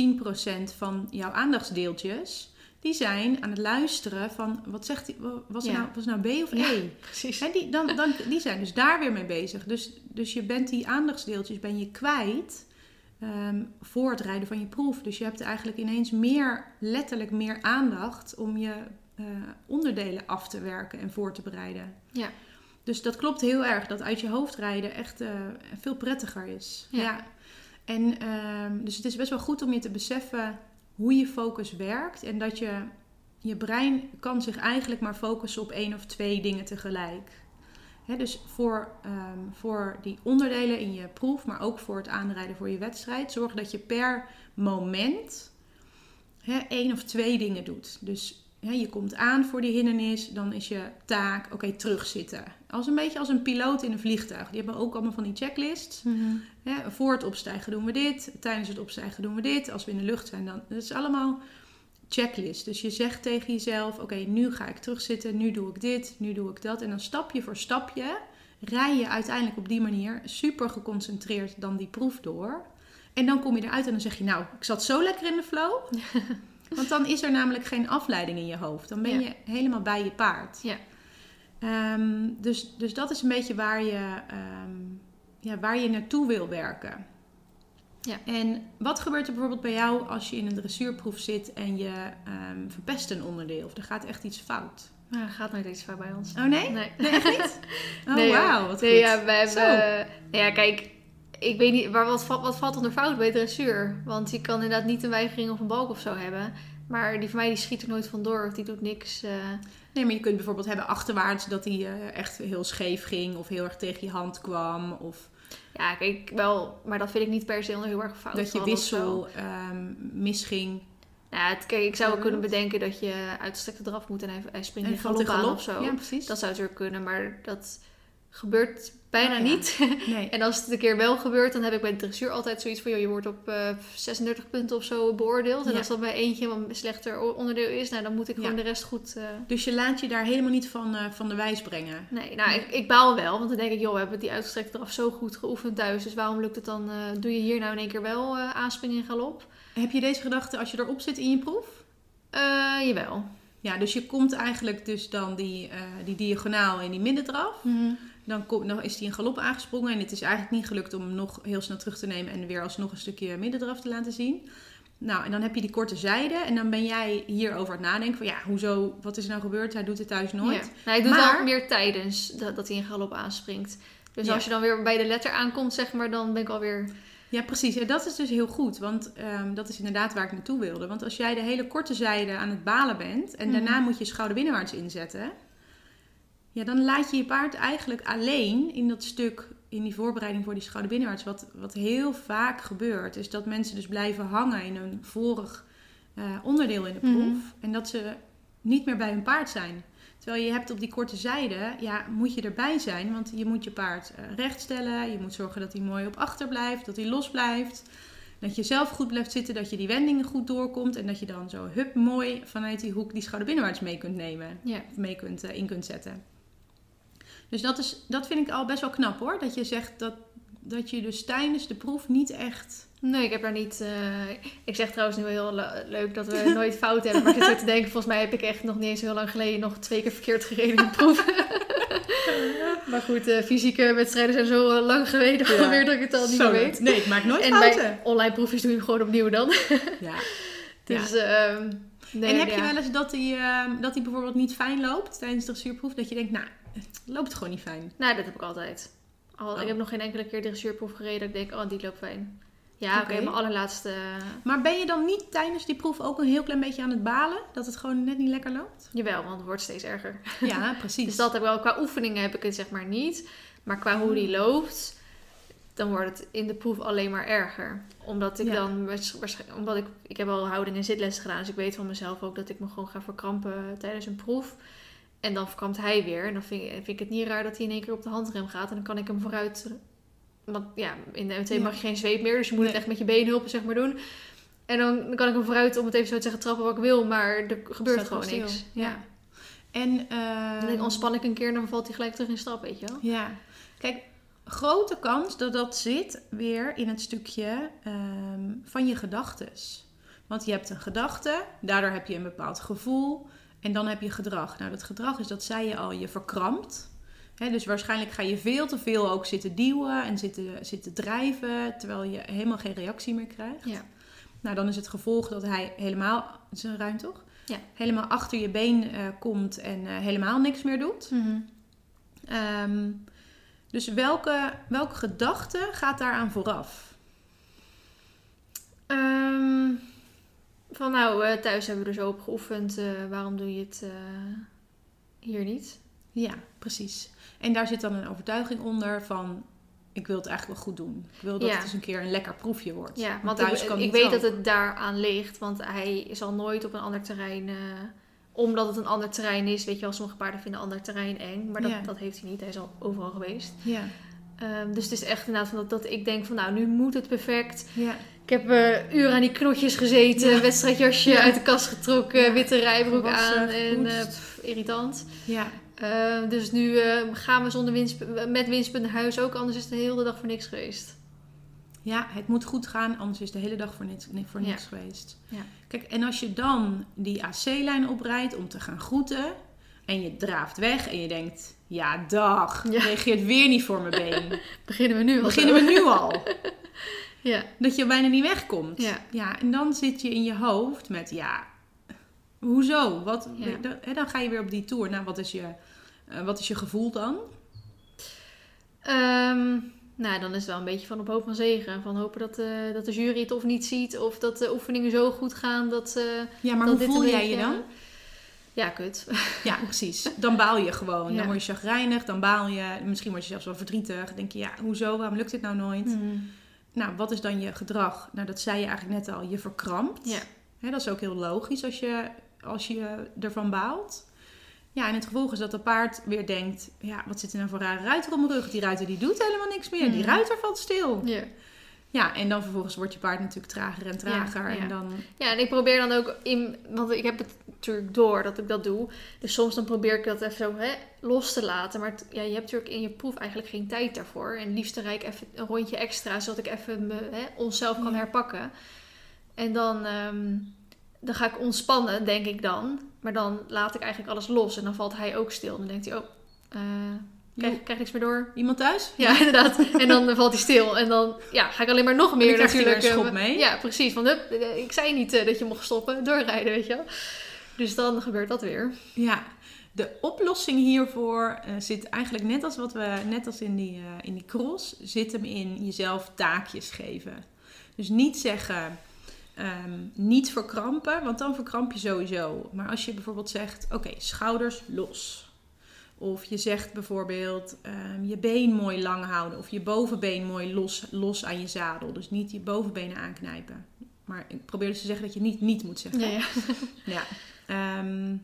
10% van jouw aandachtsdeeltjes, die zijn aan het luisteren van, wat zegt hij, wa- was, Ja. nou, was nou B of E? Ja, Precies. Hè, die, dan, dan, die zijn dus daar weer mee bezig. Dus, dus je bent die aandachtsdeeltjes ben je kwijt ehm, voor het rijden van je proef. Dus je hebt eigenlijk ineens meer, letterlijk meer aandacht om je eh, onderdelen af te werken en voor te bereiden. Ja. Dus dat klopt heel erg, dat uit je hoofd rijden echt eh, veel prettiger is. Ja. En ehm, dus het is best wel goed om je te beseffen hoe je focus werkt. En dat je, je brein kan zich eigenlijk maar focussen op één of twee dingen tegelijk. Dus voor, ehm, voor die onderdelen in je proef, maar ook voor het aanrijden voor je wedstrijd, zorg dat je per moment hè, één of twee dingen doet. Dus je komt aan voor die hindernis, dan is je taak, oké, terugzitten. Als een beetje als een piloot in een vliegtuig. Die hebben ook allemaal van die checklists. Hè, voor het opstijgen doen we dit. Tijdens het opstijgen doen we dit. Als we in de lucht zijn, dan. Dat is allemaal checklist. Dus je zegt tegen jezelf: Oké, nu ga ik terugzitten. Nu doe ik dit. Nu doe ik dat. En dan stapje voor stapje rij je uiteindelijk op die manier super geconcentreerd dan die proef door. En dan kom je eruit en dan zeg je: Nou, ik zat zo lekker in de flow. Want dan is er namelijk geen afleiding in je hoofd. Dan ben Ja. je helemaal bij je paard. Ja. Ehm, dus, dus dat is een beetje waar je, ehm, ja, waar je naartoe wil werken. Ja. En wat gebeurt er bijvoorbeeld bij jou als je in een dressuurproef zit en je ehm, verpest een onderdeel of er gaat echt iets fout? Nou, gaat nooit iets fout bij ons. Oh nee? Nee. Nee, echt niet? Oh Nee, wauw, wat nee, goed. ja, wij hebben... Nou ja, kijk, ik weet niet... Maar wat, wat valt onder fout bij dressuur? Want je kan inderdaad niet een weigering of een balk of zo hebben. Maar die van mij die schiet er nooit vandoor of die doet niks. eh. Nee, maar je kunt bijvoorbeeld hebben achterwaarts dat hij eh, echt heel scheef ging of heel erg tegen je hand kwam. Of Ja, kijk, wel... Maar dat vind ik niet per se heel erg fout dat je wissel ehm, misging. Nou, het, kijk, ik zou kunnen bedenken dat je uitstrekte draf moet en hij, hij springt En in galop aan galop. of zo. Ja, precies. Dat zou natuurlijk kunnen, maar dat gebeurt bijna ja. niet. Nee. En als het een keer wel gebeurt, dan heb ik bij de dressuur altijd zoiets van... Joh, je wordt op eh 36 punten of zo beoordeeld. En Ja. als dat bij eentje een slechter onderdeel is... Nou, dan moet ik gewoon Ja. de rest goed... eh, Dus je laat je daar helemaal niet van, eh, van de wijs brengen. Nee, nou, ik, ik baal wel. Want dan denk ik, joh, we hebben die uitgestrekte draf zo goed geoefend thuis. Dus waarom lukt het dan... doe je hier nou in één keer wel aanspringen in galop? Heb je deze gedachte als je erop zit in je proef? Jawel. Ja, dus je komt eigenlijk dus dan die, die diagonaal in die middendraf. Dan, is die in galop aangesprongen. En het is eigenlijk niet gelukt om hem nog heel snel terug te nemen en weer alsnog een stukje middendraf te laten zien. Nou, en dan heb je die korte zijde. En dan ben jij hierover aan het nadenken van ja, hoezo, wat is er nou gebeurd? Hij doet het thuis nooit. Ja. Nou, ik doe Maar- het meer tijdens dat, dat hij in galop aanspringt. Dus Ja. als je dan weer bij de letter aankomt, zeg maar, dan ben ik alweer... Ja, precies. En dat is dus heel goed, want ehm, dat is inderdaad waar ik naartoe wilde. Want als jij de hele korte zijde aan het balen bent en Mhm. daarna moet je schouder binnenwaarts inzetten, ja, dan laat je je paard eigenlijk alleen in dat stuk, in die voorbereiding voor die schouder binnenwaarts. Wat, wat heel vaak gebeurt, is dat mensen dus blijven hangen in een vorig eh, onderdeel in de proef Mhm. en dat ze niet meer bij hun paard zijn. Terwijl je hebt op die korte zijde, ja, moet je erbij zijn. Want je moet je paard eh, rechtstellen. Je moet zorgen dat hij mooi op achter blijft. Dat hij los blijft. Dat je zelf goed blijft zitten. Dat je die wendingen goed doorkomt. En dat je dan zo hup mooi vanuit die hoek die schouder binnenwaarts mee kunt nemen. Ja. Of mee kunt, eh, in kunt zetten. Dus dat, is, dat vind ik al best wel knap hoor. Dat je zegt dat, dat je dus tijdens de proef niet echt... Nee, ik heb daar niet. eh, ik zeg trouwens nu wel heel le- leuk dat we nooit fout hebben. Maar ik zit te denken, volgens mij heb ik echt nog niet eens heel lang geleden nog twee keer verkeerd gereden in de proef. maar goed, eh, fysieke wedstrijden zijn zo lang geleden Ja. alweer dat ik het al niet Zo, meer weet. Nee, ik maak nooit En fouten. bij online proefjes doe je gewoon opnieuw dan. Ja. Dus, ehm, nee, en heb je wel eens dat hij ehm, dat hij bijvoorbeeld niet fijn loopt tijdens de dressuurproef? Dat je denkt, nou, loopt gewoon niet fijn. Nou, dat heb ik altijd. Al, Oh. Ik heb nog geen enkele keer dressuurproef gereden dat ik denk, oh, die loopt fijn. Ja, oké, mijn allerlaatste... Maar ben je dan niet tijdens die proef ook een heel klein beetje aan het balen? Dat het gewoon net niet lekker loopt? Jawel, want het wordt steeds erger. Ja, precies. Dus dat heb ik wel. Qua oefeningen heb ik het zeg maar niet. Maar qua hoe die loopt, dan wordt het in de proef alleen maar erger. Omdat ik Ja. dan omdat ik, ik heb al houding en zitlessen gedaan. Dus ik weet van mezelf ook dat ik me gewoon ga verkrampen tijdens een proef. En dan verkrampt hij weer. En dan vind, ik- vind ik het niet raar dat hij in één keer op de handrem gaat. En dan kan ik hem vooruit. Want ja, in de MT Ja. mag je geen zweep meer. Dus je moet het echt met je beenhulpen zeg maar doen. En dan, kan ik hem vooruit, om het even zo te zeggen, trappen wat ik wil. Maar er gebeurt Staat gewoon stil. niks. Ja. En, Dan ehm, ontspan ik een keer en dan valt hij gelijk terug in stap, weet je wel. Ja, kijk, grote kans dat dat zit weer in het stukje ehm, van je gedachtes. Want je hebt een gedachte, daardoor heb je een bepaald gevoel en dan heb je gedrag. Nou, dat gedrag is, dat zei je al, je verkrampt. Dus waarschijnlijk ga je veel te veel ook zitten duwen en zitten, zitten drijven, terwijl je helemaal geen reactie meer krijgt. Ja. Nou, dan is het gevolg dat hij helemaal, het is een ruim toch? Ja. Helemaal achter je been eh, komt en eh, helemaal niks meer doet. Mhm. Ehm, dus welke, welke gedachte gaat daaraan vooraf? Ehm, van nou, eh, thuis hebben we er zo op geoefend. eh, waarom doe je het eh, hier niet? Ja, precies. En daar zit dan een overtuiging onder van... ik wil het eigenlijk wel goed doen. Ik wil dat Ja. het eens een keer een lekker proefje wordt. Ja, want thuis ik, kan ik weet ook. dat het daaraan ligt. Want hij zal nooit op een ander terrein... omdat het een ander terrein is. Weet je wel, sommige paarden vinden een ander terrein eng. Maar dat, Ja. dat heeft hij niet. Hij is al overal geweest. Ja, Ehm, dus het is echt inderdaad van dat, dat ik denk van... Nou, nu moet het perfect. ja, Ik heb eh uren aan die knotjes gezeten. Ja. Wedstrijdjasje Ja. uit de kast getrokken. Ja. Witte rijbroek aan. En eh, pff, irritant. ja. Eh, dus nu gaan we zonder winst, met winstpunt naar huis ook, anders is het de hele dag voor niks geweest. Ja, het moet goed gaan, anders is de hele dag voor niks, voor niks geweest. Ja. Kijk, en als je dan die AC-lijn oprijdt om te gaan groeten... en je draaft weg en je denkt... ja, dag, reageert weer niet voor mijn been. Beginnen we nu al Beginnen we nu al. Ja. Dat je bijna niet wegkomt. Ja. ja, en dan zit je in je hoofd met, ja, hoezo? Wat, Ja. dan, ga je weer op die tour. Nou, wat is je, eh, wat is je gevoel dan? Ehm, nou, dan is het wel een beetje van op hoop van zegen. Van hopen dat, eh, dat de jury het of niet ziet, of dat de oefeningen zo goed gaan dat... eh, Ja, maar dat hoe dit voel jij je dan? Ja, kut. Ja, precies. Dan baal je gewoon. Ja. Dan word je chagrijnig, dan baal je. Misschien word je zelfs wel verdrietig. Dan denk je, ja, hoezo? Waarom lukt dit nou nooit? Mhm. Nou, wat is dan je gedrag? Nou, dat zei je eigenlijk net al. Je verkrampt. Ja. Dat is ook heel logisch als je, als je ervan baalt. Ja, en het gevolg is dat de paard weer denkt... Ja, wat zit er nou voor rare ruiter op mijn rug? Die ruiter die doet helemaal niks meer. Die Mhm. ruiter valt stil. Ja. Ja, en dan vervolgens wordt je paard natuurlijk trager en trager. Ja, ja. En dan... ja, en ik probeer dan ook in... Want ik heb het natuurlijk door dat ik dat doe. Dus soms dan probeer ik dat even zo hè, los te laten. Maar ja, je hebt natuurlijk in je proef eigenlijk geen tijd daarvoor. En liefst rijd ik even een rondje extra... zodat ik even me, hè, onszelf kan Ja. herpakken. En dan, ehm, dan ga ik ontspannen, denk ik dan. Maar dan laat ik eigenlijk alles los. En dan valt hij ook stil. Dan denkt hij, oh, eh krijg, krijg niks meer door. Iemand thuis? Ja, inderdaad. En dan valt hij stil. En dan ja, ga ik alleen maar nog meer natuurlijk. een schop eh, mee. Ja, precies. Van, hup, eh, ik zei niet eh, dat je mocht stoppen. Doorrijden, weet je wel. Dus dan gebeurt dat weer. Ja, de oplossing hiervoor zit eigenlijk net als wat we net als in die, in die cross, zit hem in jezelf taakjes geven. Dus niet zeggen, ehm, niet verkrampen, want dan verkramp je sowieso. Maar als je bijvoorbeeld zegt, oké, schouders los. Of je zegt bijvoorbeeld ehm, je been mooi lang houden. Of je bovenbeen mooi los, los aan je zadel. Dus niet je bovenbenen aanknijpen. Maar ik probeer dus te zeggen dat je niet niet moet zeggen. Ja, ja. Ja. Ehm,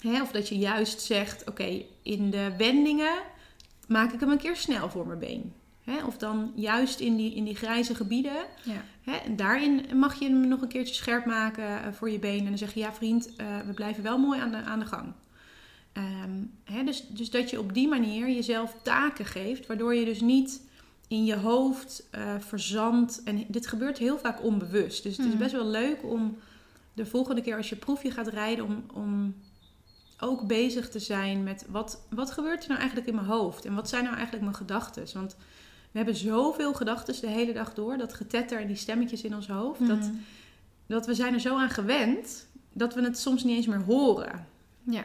hè, of dat je juist zegt, oké, in de wendingen maak ik hem een keer snel voor mijn been. Hè, of dan juist in die, in die grijze gebieden. Ja. Hè, en daarin mag je hem nog een keertje scherp maken eh, voor je been. En dan zeg je, ja vriend, eh, we blijven wel mooi aan de, aan de gang. Ehm, dus, dus dat je op die manier jezelf taken geeft, waardoor je dus niet in je hoofd uh, verzandt. En dit gebeurt heel vaak onbewust. Dus het is Mhm. best wel leuk om de volgende keer als je proefje gaat rijden, om, om ook bezig te zijn met wat, wat gebeurt er nou eigenlijk in mijn hoofd? En wat zijn nou eigenlijk mijn gedachten? Want we hebben zoveel gedachten de hele dag door, dat getetter en die stemmetjes in ons hoofd, dat, Mhm. dat we zijn er zo aan gewend dat we het soms niet eens meer horen. Ja.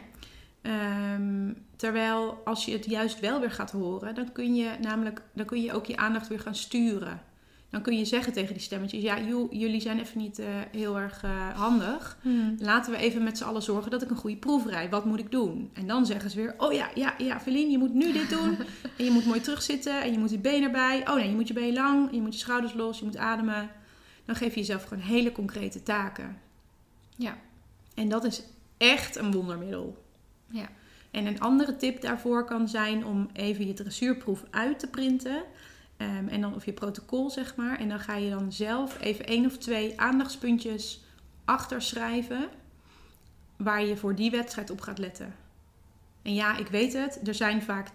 Ehm, terwijl als je het juist wel weer gaat horen, dan kun je namelijk dan kun je ook je aandacht weer gaan sturen. Dan kun je zeggen tegen die stemmetjes: Ja, joh, jullie zijn even niet eh, heel erg eh, handig. Mhm. Laten we even met z'n allen zorgen dat ik een goede proef rijd. Wat moet ik doen? En dan zeggen ze weer: Oh ja, ja, ja, Feline, je moet nu dit doen. en je moet mooi terugzitten. En je moet je been erbij. Oh nee, je moet je been lang. En je moet je schouders los. Je moet ademen. Dan geef je jezelf gewoon hele concrete taken. Ja. En dat is echt een wondermiddel. Ja. En een andere tip daarvoor kan zijn om even je dressuurproef uit te printen. Ehm, en dan, of je protocol, zeg maar. En dan ga je dan zelf even één of twee aandachtspuntjes achter schrijven. Waar je voor die wedstrijd op gaat letten. En ja, ik weet het. Er zijn vaak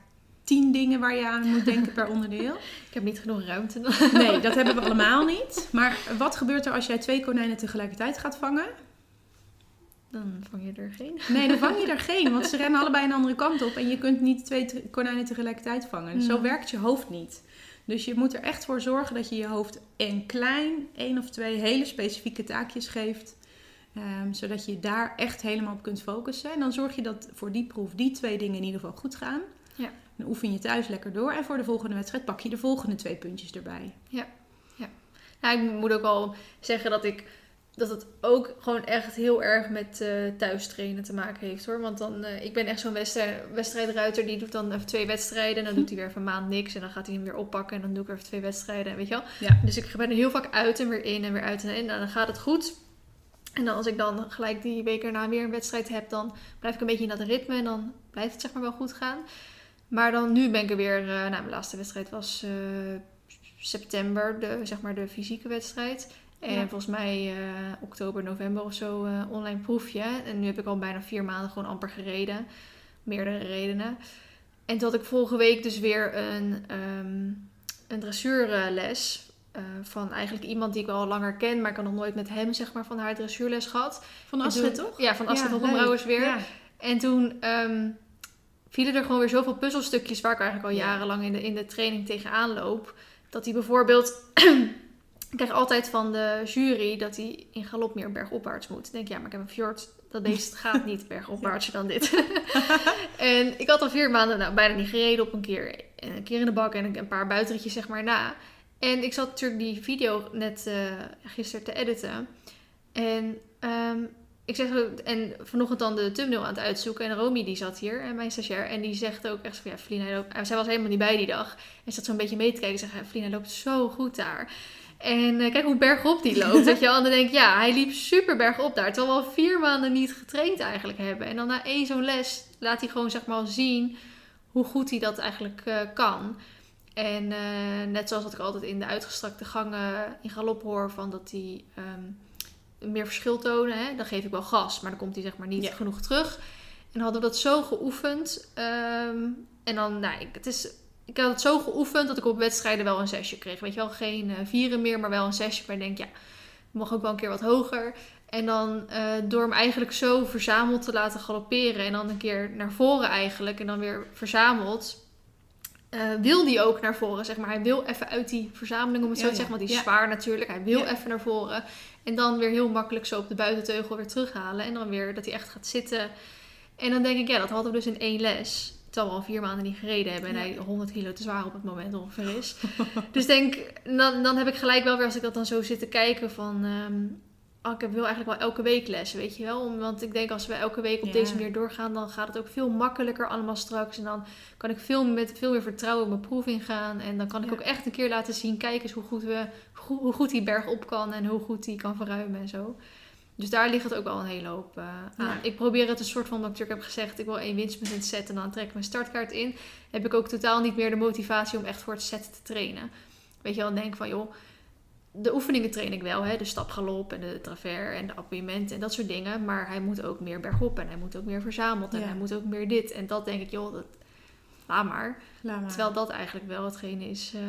tien dingen waar je aan moet denken per onderdeel. Ik heb niet genoeg ruimte. Nee, dat hebben we allemaal niet. Maar wat gebeurt er als jij twee konijnen tegelijkertijd gaat vangen? Dan vang je er geen. Nee, dan vang je er geen, want ze rennen allebei een andere kant op en je kunt niet twee te- konijnen tegelijkertijd vangen. Dus zo Mm. werkt je hoofd niet. Dus je moet er echt voor zorgen dat je je hoofd een klein, één of twee hele specifieke taakjes geeft. ehm, zodat je daar echt helemaal op kunt focussen. En dan zorg je dat voor die proef die twee dingen in ieder geval goed gaan. Ja. Dan oefen je thuis lekker door. En voor de volgende wedstrijd pak je de volgende twee puntjes erbij. Nou, ik moet ook al zeggen dat ik dat het ook gewoon echt heel erg met eh thuis trainen te maken heeft hoor. Want dan, eh, ik ben echt zo'n wedstrijd, wedstrijdruiter die doet dan even twee wedstrijden. En dan doet hij weer even een maand niks. En dan gaat hij hem weer oppakken. En dan doe ik weer even twee wedstrijden. Weet je wel? Ja. Dus ik ben er heel vaak uit en weer in en weer uit en in. En dan gaat het goed. En dan als ik dan gelijk die week erna weer een wedstrijd heb, dan blijf ik een beetje in dat ritme. En dan blijft het zeg maar wel goed gaan. Maar dan nu ben ik er weer, eh nou mijn laatste wedstrijd was september, de, zeg maar de fysieke wedstrijd. En Ja. volgens mij eh, oktober, november of zo eh, online proefje. En nu heb ik al bijna vier maanden gewoon amper gereden. Meerdere redenen. En toen had ik vorige week dus weer een, ehm een dressuurles. eh, van eigenlijk iemand die ik al langer ken, maar ik had nog nooit met hem zeg maar, van haar dressuurles gehad. Van Astrid, toen- toch? Ja, van Astrid Ja, Hofbrouwers leuk. weer. Ja. En toen ehm, vielen er gewoon weer zoveel puzzelstukjes waar ik eigenlijk al Ja. jarenlang in de, in de training tegenaan loop. Dat hij bijvoorbeeld. ik krijg altijd van de jury dat hij in galop meer bergopwaarts moet. Ik denk, ja, maar ik heb een fjord. Dat beest gaat niet bergopwaartser dan dit. en ik had al vier maanden nou, bijna niet gereden op een keer. En een keer in de bak en een paar buitenritjes zeg maar na. En ik zat natuurlijk die video net eh gisteren te editen. En ehm, ik zeg en vanochtend dan de thumbnail aan het uitzoeken. En Romy die zat hier, en mijn stagiair. En die zegt ook echt van, ja, Vlien, hij loopt... Zij was helemaal niet bij die dag. En zat zo'n beetje mee te kijken. Ze zegt, Vlien, hij loopt zo goed daar. En eh, kijk hoe bergop die loopt. weet je. En dan denk ik, ja, hij liep super bergop daar. Terwijl we al vier maanden niet getraind eigenlijk hebben. En dan na één zo'n les laat hij gewoon zeg maar al zien hoe goed hij dat eigenlijk eh, kan. En eh, net zoals dat ik altijd in de uitgestrakte gangen in galop hoor van dat hij ehm, meer verschil tonen. Hè? Dan geef ik wel gas, maar dan komt hij zeg maar niet Ja. genoeg terug. En hadden we dat zo geoefend. ehm, en dan, nou, ik, het is, ik had het zo geoefend dat ik op wedstrijden wel een zesje kreeg. Weet je wel, geen eh, vieren meer, maar wel een zesje. Maar ik denk, ja, mag ook wel een keer wat hoger. En dan eh, door hem eigenlijk zo verzameld te laten galopperen. En dan een keer naar voren eigenlijk. En dan weer verzameld. eh, wil die ook naar voren, zeg maar. Hij wil even uit die verzameling, om het Ja, zo te ja. zeggen. Want die is Ja. zwaar natuurlijk. Hij wil even naar voren. En dan weer heel makkelijk zo op de buitenteugel weer terughalen. En dan weer dat hij echt gaat zitten. En dan denk ik, ja, dat hadden we dus in één les. Terwijl we al vier maanden niet gereden hebben. En Ja. hij 100 kilo te zwaar op het moment ongeveer is. dus denk, dan, dan heb ik gelijk wel weer, als ik dat dan zo zit te kijken van... oh, ik wil eigenlijk wel elke week les, weet je wel. Om- Want ik denk als we elke week op Ja. deze manier doorgaan... dan gaat het ook veel makkelijker allemaal straks. En dan kan ik veel met veel meer vertrouwen op mijn proef ingaan. En dan kan ik Ja. ook echt een keer laten zien... kijk eens hoe goed, we, hoe, hoe goed die berg op kan... en hoe goed die kan verruimen en zo. Dus daar ligt het ook wel een hele hoop eh, aan. Ja. Ik probeer het een soort van, wat ik natuurlijk heb gezegd, ik wil één winstpunt zetten en dan trek ik mijn startkaart in. Heb ik ook totaal niet meer de motivatie om echt voor het set te trainen. Weet je wel, denk van joh, de oefeningen train ik wel, hè? de stapgalop en de travers en de appuiement en dat soort dingen. Maar hij moet ook meer bergop en hij moet ook meer verzameld en Ja. hij moet ook meer dit. En dat denk ik, joh, dat, laat maar. Laat maar. Terwijl dat eigenlijk wel hetgene is eh,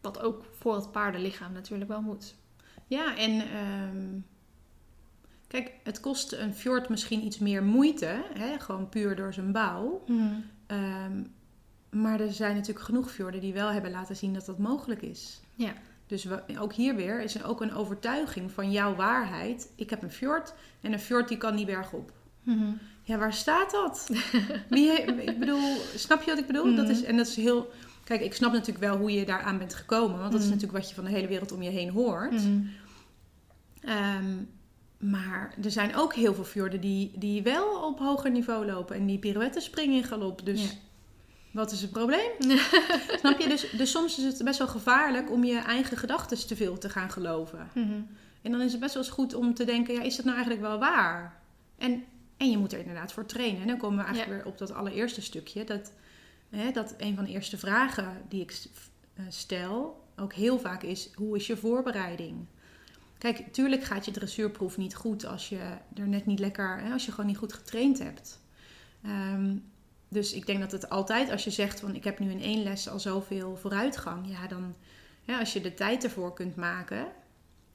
wat ook voor het paardenlichaam natuurlijk wel moet. Ja, en ehm, kijk, het kost een fjord misschien iets meer moeite, hè? gewoon puur door zijn bouw. Ehm, maar er zijn natuurlijk genoeg fjorden die wel hebben laten zien dat dat mogelijk is. Ja. Dus we- ook hier weer is er ook een overtuiging van jouw waarheid. Ik heb een fjord en een fjord die kan niet bergop. Ja, waar staat dat? Wie, ik bedoel, snap je wat ik bedoel? Dat is, en dat is heel... Kijk, ik snap natuurlijk wel hoe je daaraan bent gekomen. Want dat is natuurlijk wat je van de hele wereld om je heen hoort. Ehm, maar er zijn ook heel veel fjorden die, die wel op hoger niveau lopen. En die pirouetten springen in galop. Dus Ja. wat is het probleem? Snap je? Dus, dus soms is het best wel gevaarlijk om je eigen gedachten te veel te gaan geloven. En dan is het best wel eens goed om te denken, ja, is dat nou eigenlijk wel waar? En, en je moet er inderdaad voor trainen. En dan komen we eigenlijk Ja. weer op dat allereerste stukje. Dat, hè, dat een van de eerste vragen die ik eh, stel ook heel vaak is, hoe is je voorbereiding? Kijk, tuurlijk gaat je dressuurproef niet goed als je er net niet lekker, hè, als je gewoon niet goed getraind hebt. Ehm, dus ik denk dat het altijd, als je zegt van ik heb nu in één les al zoveel vooruitgang, ja, dan ja, als je de tijd ervoor kunt maken,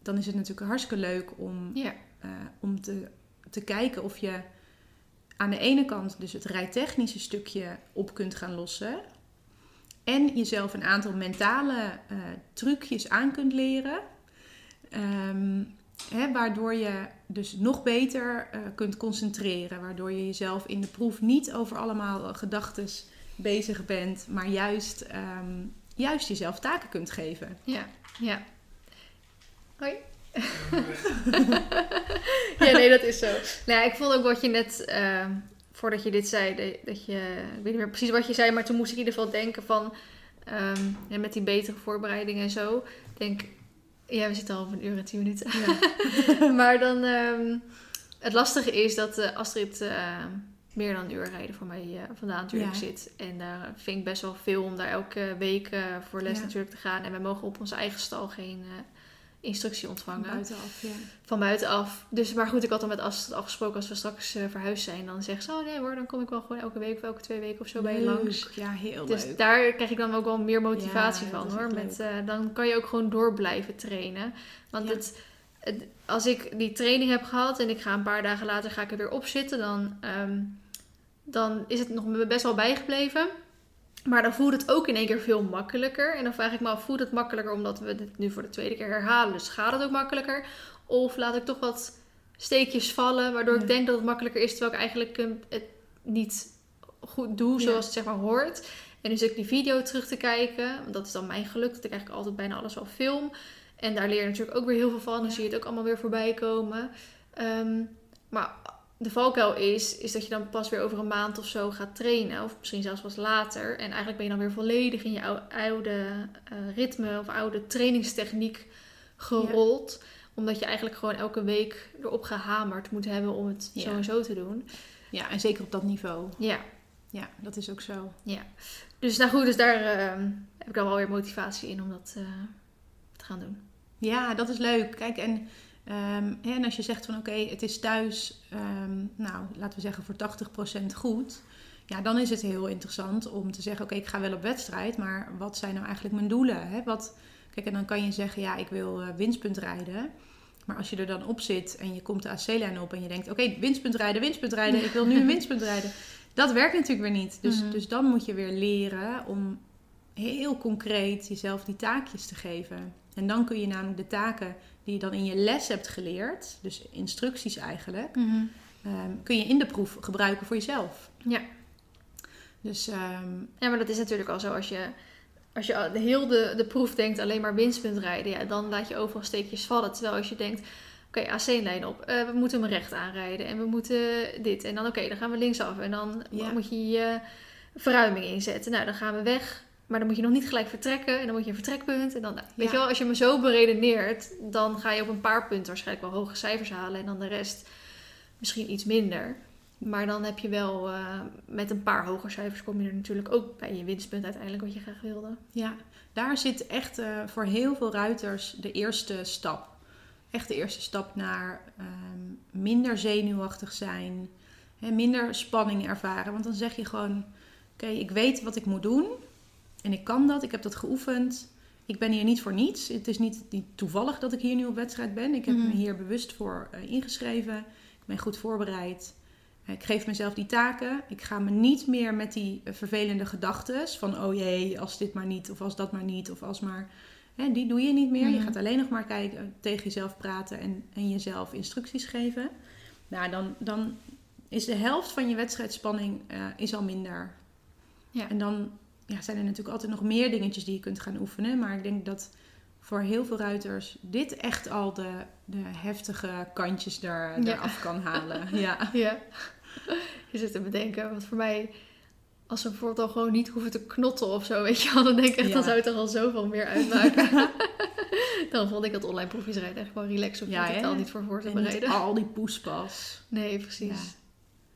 dan is het natuurlijk hartstikke leuk om, Ja. eh, om te, te kijken of je aan de ene kant dus het rijtechnische stukje op kunt gaan lossen. En jezelf een aantal mentale eh, trucjes aan kunt leren. Ehm, hè, waardoor je dus nog beter eh, kunt concentreren. Waardoor je jezelf in de proef niet over allemaal gedachten bezig bent. Maar juist, ehm, juist jezelf taken kunt geven. Ja, ja. Hoi. ja, nee, dat is zo. Nou, ja, ik vond ook wat je net, ehm, voordat je dit zei, dat je, ik weet niet meer precies wat je zei, maar toen moest ik in ieder geval denken van, ehm, ja, met die betere voorbereiding en zo, ik denk, ja, we zitten al op een uur en tien minuten. maar dan, ehm, het lastige is dat eh, Astrid eh, meer dan een uur rijden voor mij eh, vandaan natuurlijk Ja. zit. En daar vind ik best wel veel om daar elke week eh, voor les Ja. natuurlijk te gaan. En wij mogen op onze eigen stal geen instructie ontvangen Buitenaf, ja. van buitenaf. Dus, maar goed, ik had dan met Astrid afgesproken als we straks eh, verhuisd zijn. Dan zegt ze, oh nee hoor, dan kom ik wel gewoon elke week of elke twee weken of zo bij je langs. Ja, heel Dus leuk. daar krijg ik dan ook wel meer motivatie Ja, van hoor. Met, eh, dan kan je ook gewoon door blijven trainen. Want Ja. het, het- als ik die training heb gehad en ik ga een paar dagen later ga ik er weer op zitten, dan, ehm, dan is het nog best wel bijgebleven. Maar dan voelt het ook in één keer veel makkelijker. En dan vraag ik me af, voelt het makkelijker omdat we dit nu voor de tweede keer herhalen? Dus gaat het ook makkelijker? Of laat ik toch wat steekjes vallen, waardoor Ja. ik denk dat het makkelijker is, terwijl ik eigenlijk eh, het niet goed doe Ja. zoals het zeg maar hoort. En zit ik die video terug te kijken. Want dat is dan mijn geluk, dat ik eigenlijk altijd bijna alles wel film. En daar leer je natuurlijk ook weer heel veel van. Dan Ja. zie je het ook allemaal weer voorbij komen. Ehm, maar de valkuil is, is dat je dan pas weer over een maand of zo gaat trainen. Of misschien zelfs pas later. En eigenlijk ben je dan weer volledig in je ou- oude eh, ritme of oude trainingstechniek gerold. Omdat je eigenlijk gewoon elke week erop gehamerd moet hebben om het Ja. zo en zo te doen. Ja, en zeker op dat niveau. Ja, Ja, dat is ook zo. dus nou goed, dus daar ehm, heb ik dan wel weer motivatie in om dat eh, te gaan doen. Ja, dat is leuk. Kijk, en, ehm, en als je zegt van oké, het is thuis, ehm, nou, laten we zeggen voor 80% goed. Ja, dan is het heel interessant om te zeggen, oké, ik ga wel op wedstrijd, maar wat zijn nou eigenlijk mijn doelen? Hè? Wat, kijk, en dan kan je zeggen, ja, ik wil eh, winstpunt rijden. Maar als je er dan op zit en je komt de AC-lijn op en je denkt, oké, winstpunt rijden, winstpunt rijden, ik wil nu een winstpunt rijden. Dat werkt natuurlijk weer niet. Dus, Mhm. dus dan moet je weer leren om heel concreet jezelf die taakjes te geven. En dan kun je namelijk de taken die je dan in je les hebt geleerd, dus instructies eigenlijk, ehm, kun je in de proef gebruiken voor jezelf. Ja. Dus ehm, Ja, maar dat is natuurlijk al zo als je, als je heel de, de proef denkt alleen maar winstpunt rijden. Ja, dan laat je overal steekjes vallen. Terwijl als je denkt, oké, AC-lijn op. eh, we moeten hem recht aanrijden. En we moeten dit. En dan oké, dan gaan we linksaf. En dan Ja. moet je je verruiming inzetten. Nou, dan gaan we weg. Maar dan moet je nog niet gelijk vertrekken. En dan moet je een vertrekpunt. En dan, nou, weet Ja. je wel, als je me zo beredeneert, dan ga je op een paar punten waarschijnlijk wel hoge cijfers halen. En dan de rest misschien iets minder. Maar dan heb je wel eh, met een paar hoger cijfers kom je er natuurlijk ook bij je winstpunt uiteindelijk wat je graag wilde. Ja, daar zit echt eh, voor heel veel ruiters de eerste stap. Echt de eerste stap naar ehm, minder zenuwachtig zijn, hè, minder spanning ervaren. Want dan zeg je gewoon: Oké, ik weet wat ik moet doen en ik kan dat, ik heb dat geoefend. Ik ben hier niet voor niets. Het is niet, niet toevallig dat ik hier nu op wedstrijd ben. Ik heb Mhm. me hier bewust voor eh, ingeschreven. Ik ben goed voorbereid. Ik geef mezelf die taken. Ik ga me niet meer met die eh, vervelende gedachten van oh jee, als dit maar niet of als dat maar niet of als maar. Hè, die doe je niet meer. Je Mhm. gaat alleen nog maar kijken, tegen jezelf praten en, en jezelf instructies geven. Nou, dan, dan is de helft van je wedstrijdspanning eh, is al minder. Ja. En dan ja, zijn er natuurlijk altijd nog meer dingetjes die je kunt gaan oefenen. Maar ik denk dat voor heel veel ruiters dit echt al de, de heftige kantjes Ja. eraf kan halen. Ja. Ja. Je zit te bedenken, wat voor mij, als ze bijvoorbeeld al gewoon niet hoeven te knotten of zo, weet je wel, dan denk ik echt, Ja. dan zou het toch al zoveel meer uitmaken. dan vond ik dat online proefjes rijden echt wel relax, om Ja, hè? al niet voor voor te bereiden. al die poespas. Nee, precies.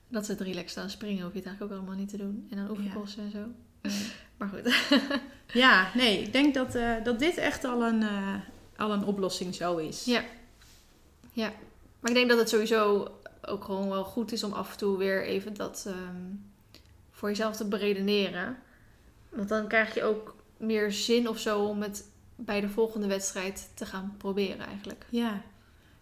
Dat ze het relaxed staan springen, hoef je het eigenlijk ook allemaal niet te doen. En dan oefenkosten en zo. Maar goed. Ja, nee, ik denk dat, eh, dat dit echt al een, eh, al een oplossing zo is. Ja. ja. Maar ik denk dat het sowieso ook gewoon wel goed is om af en toe weer even dat ehm, voor jezelf te beredeneren. Want dan krijg je ook meer zin of zo om het bij de volgende wedstrijd te gaan proberen eigenlijk. Ja,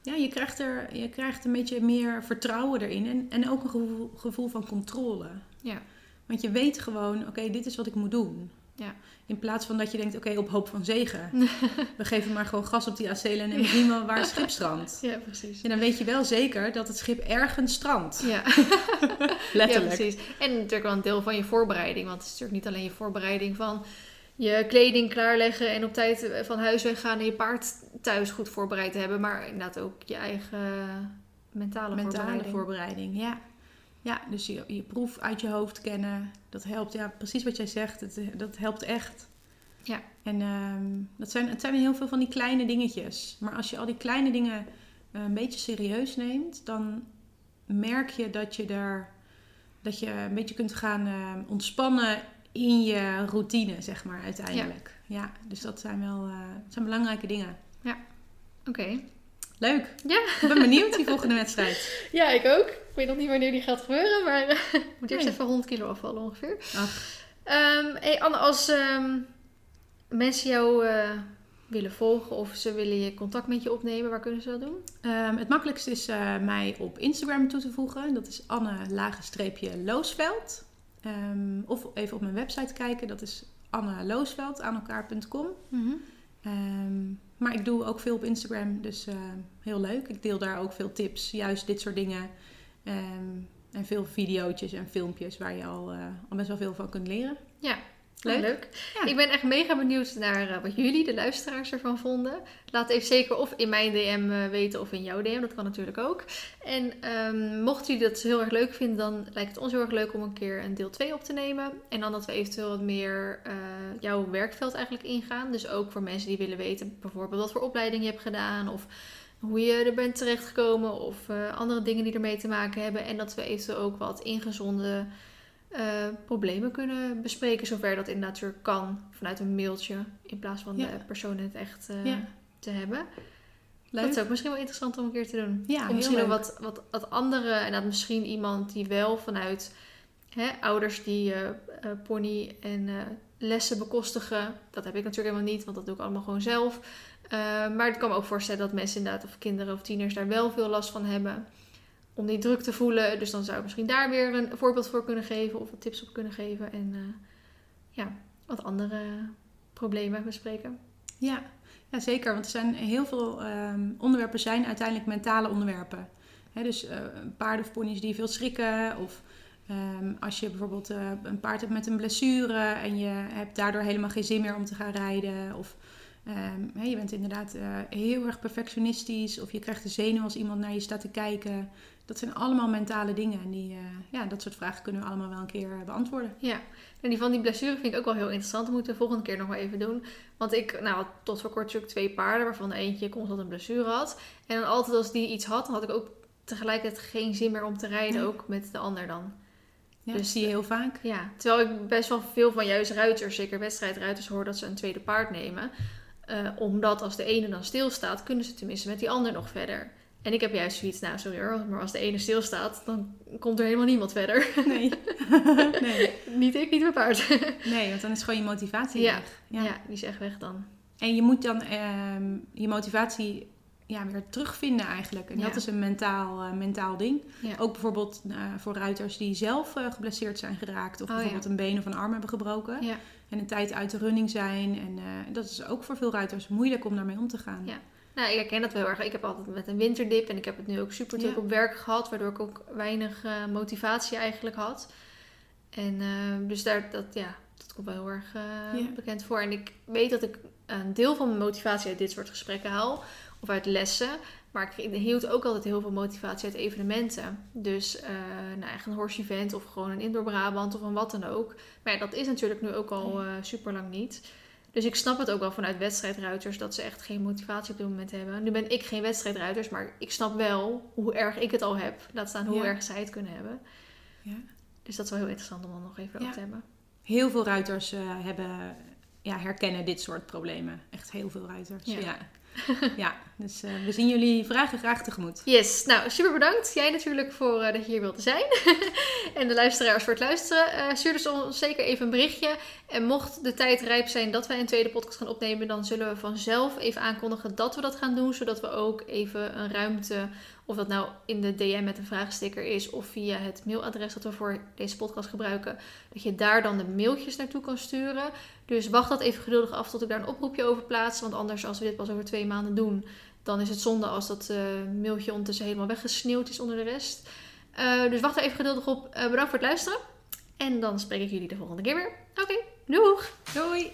ja je, krijgt er, je krijgt een beetje meer vertrouwen erin en, en ook een gevoel, gevoel van controle. Ja. Want je weet gewoon, oké, dit is wat ik moet doen. Ja. In plaats van dat je denkt, oké, op hoop van zegen. We geven maar gewoon gas op die acelen en we zien wel waar het schip strandt. Ja, precies. En dan weet je wel zeker dat het schip ergens strandt. Ja. Letterlijk. Ja, precies. En natuurlijk wel een deel van je voorbereiding. Want het is natuurlijk niet alleen je voorbereiding van je kleding klaarleggen en op tijd van huis weggaan en je paard thuis goed voorbereid te hebben. Maar inderdaad ook je eigen mentale, Mentale voorbereiding. voorbereiding, ja. Ja, dus je, je proef uit je hoofd kennen. Dat helpt, ja, precies wat jij zegt. Het, dat helpt echt. Ja. En ehm, dat zijn, het zijn heel veel van die kleine dingetjes. Maar als je al die kleine dingen eh, een beetje serieus neemt, dan merk je dat je daar dat je een beetje kunt gaan eh, ontspannen in je routine, zeg maar, uiteindelijk. Ja, dus dat zijn wel eh, zijn belangrijke dingen. Oké. Leuk. Ja. Ik ben benieuwd die volgende wedstrijd. Ja, ik ook. Ik weet nog niet wanneer die gaat gebeuren, maar eh, ik moet eerst even 100 kilo afvallen ongeveer. Ach. Ehm, hey Anne, als ehm, mensen jou eh, willen volgen of ze willen je contact met je opnemen, waar kunnen ze dat doen? Ehm, het makkelijkste is eh, mij op Instagram toe te voegen. Dat is Anne-Loosveld. Of even op mijn website kijken. Dat is anneloosveld aan elkaar.com. Ehm, maar ik doe ook veel op Instagram, dus heel leuk. Ik deel daar ook veel tips, juist dit soort dingen. Ehm, en veel video's en filmpjes waar je al, eh, al best wel veel van kunt leren. Ja, Leuk. leuk. Ja. Ik ben echt mega benieuwd naar eh, wat jullie, de luisteraars, ervan vonden. Laat even zeker of in mijn DM eh, weten of in jouw DM. Dat kan natuurlijk ook. En ehm, mochten jullie dat heel erg leuk vinden, dan lijkt het ons heel erg leuk om een keer een deel 2 op te nemen. En dan dat we eventueel wat meer jouw werkveld eigenlijk ingaan. Dus ook voor mensen die willen weten bijvoorbeeld wat voor opleiding je hebt gedaan. Of hoe je er bent terechtgekomen. Of eh, andere dingen die ermee te maken hebben. En dat we eventueel ook wat ingezonde eh, problemen kunnen bespreken. Zover dat inderdaad weer kan vanuit een mailtje. In plaats van Ja. de persoon in het echt eh, Ja. te hebben. Leuk. Dat is ook misschien wel interessant om een keer te doen. Ja, misschien ook wat, wat, wat andere. En dat misschien iemand die wel vanuit hè, ouders die pony en lessen bekostigen. Dat heb ik natuurlijk helemaal niet, want dat doe ik allemaal gewoon zelf. Eh, maar ik kan me ook voorstellen dat mensen inderdaad, of kinderen of tieners, daar wel veel last van hebben. Om die druk te voelen. Dus dan zou ik misschien daar weer een voorbeeld voor kunnen geven. Of wat tips op kunnen geven. En eh, ja, wat andere problemen bespreken. Ja, ja, zeker. Want er zijn heel veel ehm, onderwerpen zijn uiteindelijk mentale onderwerpen. Dus eh, paarden of ponies die veel schrikken. Of ehm, als je bijvoorbeeld een paard hebt met een blessure en je hebt daardoor helemaal geen zin meer om te gaan rijden. Of ehm, je bent inderdaad eh, heel erg perfectionistisch. Of je krijgt de zenuw als iemand naar je staat te kijken. Dat zijn allemaal mentale dingen. En die, eh, ja, dat soort vragen kunnen we allemaal wel een keer eh, beantwoorden. Ja, en die van die blessure vind ik ook wel heel interessant. Dat moeten we de volgende keer nog wel even doen. Want ik, nou, had tot voor kort natuurlijk twee paarden, waarvan eentje constant een blessure had. En dan altijd als die iets had, dan had ik ook tegelijkertijd geen zin meer om te rijden, Nee. ook met de ander dan. Ja, Dus, dat zie je heel vaak. Ja, terwijl ik best wel veel van juist ruiters, zeker wedstrijdruiters, hoor dat ze een tweede paard nemen. Eh, omdat als de ene dan stilstaat, kunnen ze tenminste met die ander nog verder. En ik heb juist zoiets, nou sorry hoor, maar als de ene stilstaat, dan komt er helemaal niemand verder. Nee. nee. niet ik, niet mijn paard. nee, want dan is gewoon je motivatie Ja. weg. ja. die is echt weg dan. En je moet dan ehm, je motivatie ja, weer terugvinden eigenlijk. En Ja. dat is een mentaal, eh, mentaal ding. Ja. Ook bijvoorbeeld eh, voor ruiters die zelf geblesseerd zijn geraakt. Of Oh, bijvoorbeeld ja. een been of een arm hebben gebroken. En een tijd uit de running zijn. En eh, dat is ook voor veel ruiters moeilijk om daarmee om te gaan. Ja. Nou, ik herken dat wel heel erg. Ik heb altijd met een winterdip en ik heb het nu ook super druk Ja. op werk gehad, waardoor ik ook weinig eh, motivatie eigenlijk had. En eh, dus daar, dat, ja, dat komt wel heel erg Ja. bekend voor. En ik weet dat ik een deel van mijn motivatie uit dit soort gesprekken haal, of uit lessen. Maar ik hield ook altijd heel veel motivatie uit evenementen. Dus eh nou, echt een horse event of gewoon een indoor Brabant of een wat dan ook. Maar ja, dat is natuurlijk nu ook al eh super lang niet. Dus ik snap het ook wel vanuit wedstrijdruiters dat ze echt geen motivatie op dit moment hebben. Nu ben ik geen wedstrijdruiters, maar ik snap wel hoe erg ik het al heb. Laat staan hoe Ja. erg zij het kunnen hebben. Ja. Dus dat is wel heel interessant om dan nog even Ja. over te hebben. Heel veel ruiters eh, hebben, ja, herkennen dit soort problemen. Echt heel veel ruiters. Ja. Ja. Dus eh, we zien jullie vragen graag tegemoet. Yes, nou super bedankt. Jij natuurlijk voor eh, dat je hier wilde zijn. en de luisteraars voor het luisteren. Eh, stuur dus ons zeker even een berichtje. En mocht de tijd rijp zijn dat wij een tweede podcast gaan opnemen, dan zullen we vanzelf even aankondigen dat we dat gaan doen. Zodat we ook even een ruimte, of dat nou in de DM met een vraagsticker is of via het mailadres dat we voor deze podcast gebruiken, dat je daar dan de mailtjes naartoe kan sturen. Dus wacht dat even geduldig af tot ik daar een oproepje over plaats. Want anders, als we dit pas over twee maanden doen, dan is het zonde als dat eh, mailtje ondertussen helemaal weggesneeuwd is onder de rest. Eh, dus wacht even geduldig op. Eh, bedankt voor het luisteren. En dan spreek ik jullie de volgende keer weer. Oké, doeg! Doei!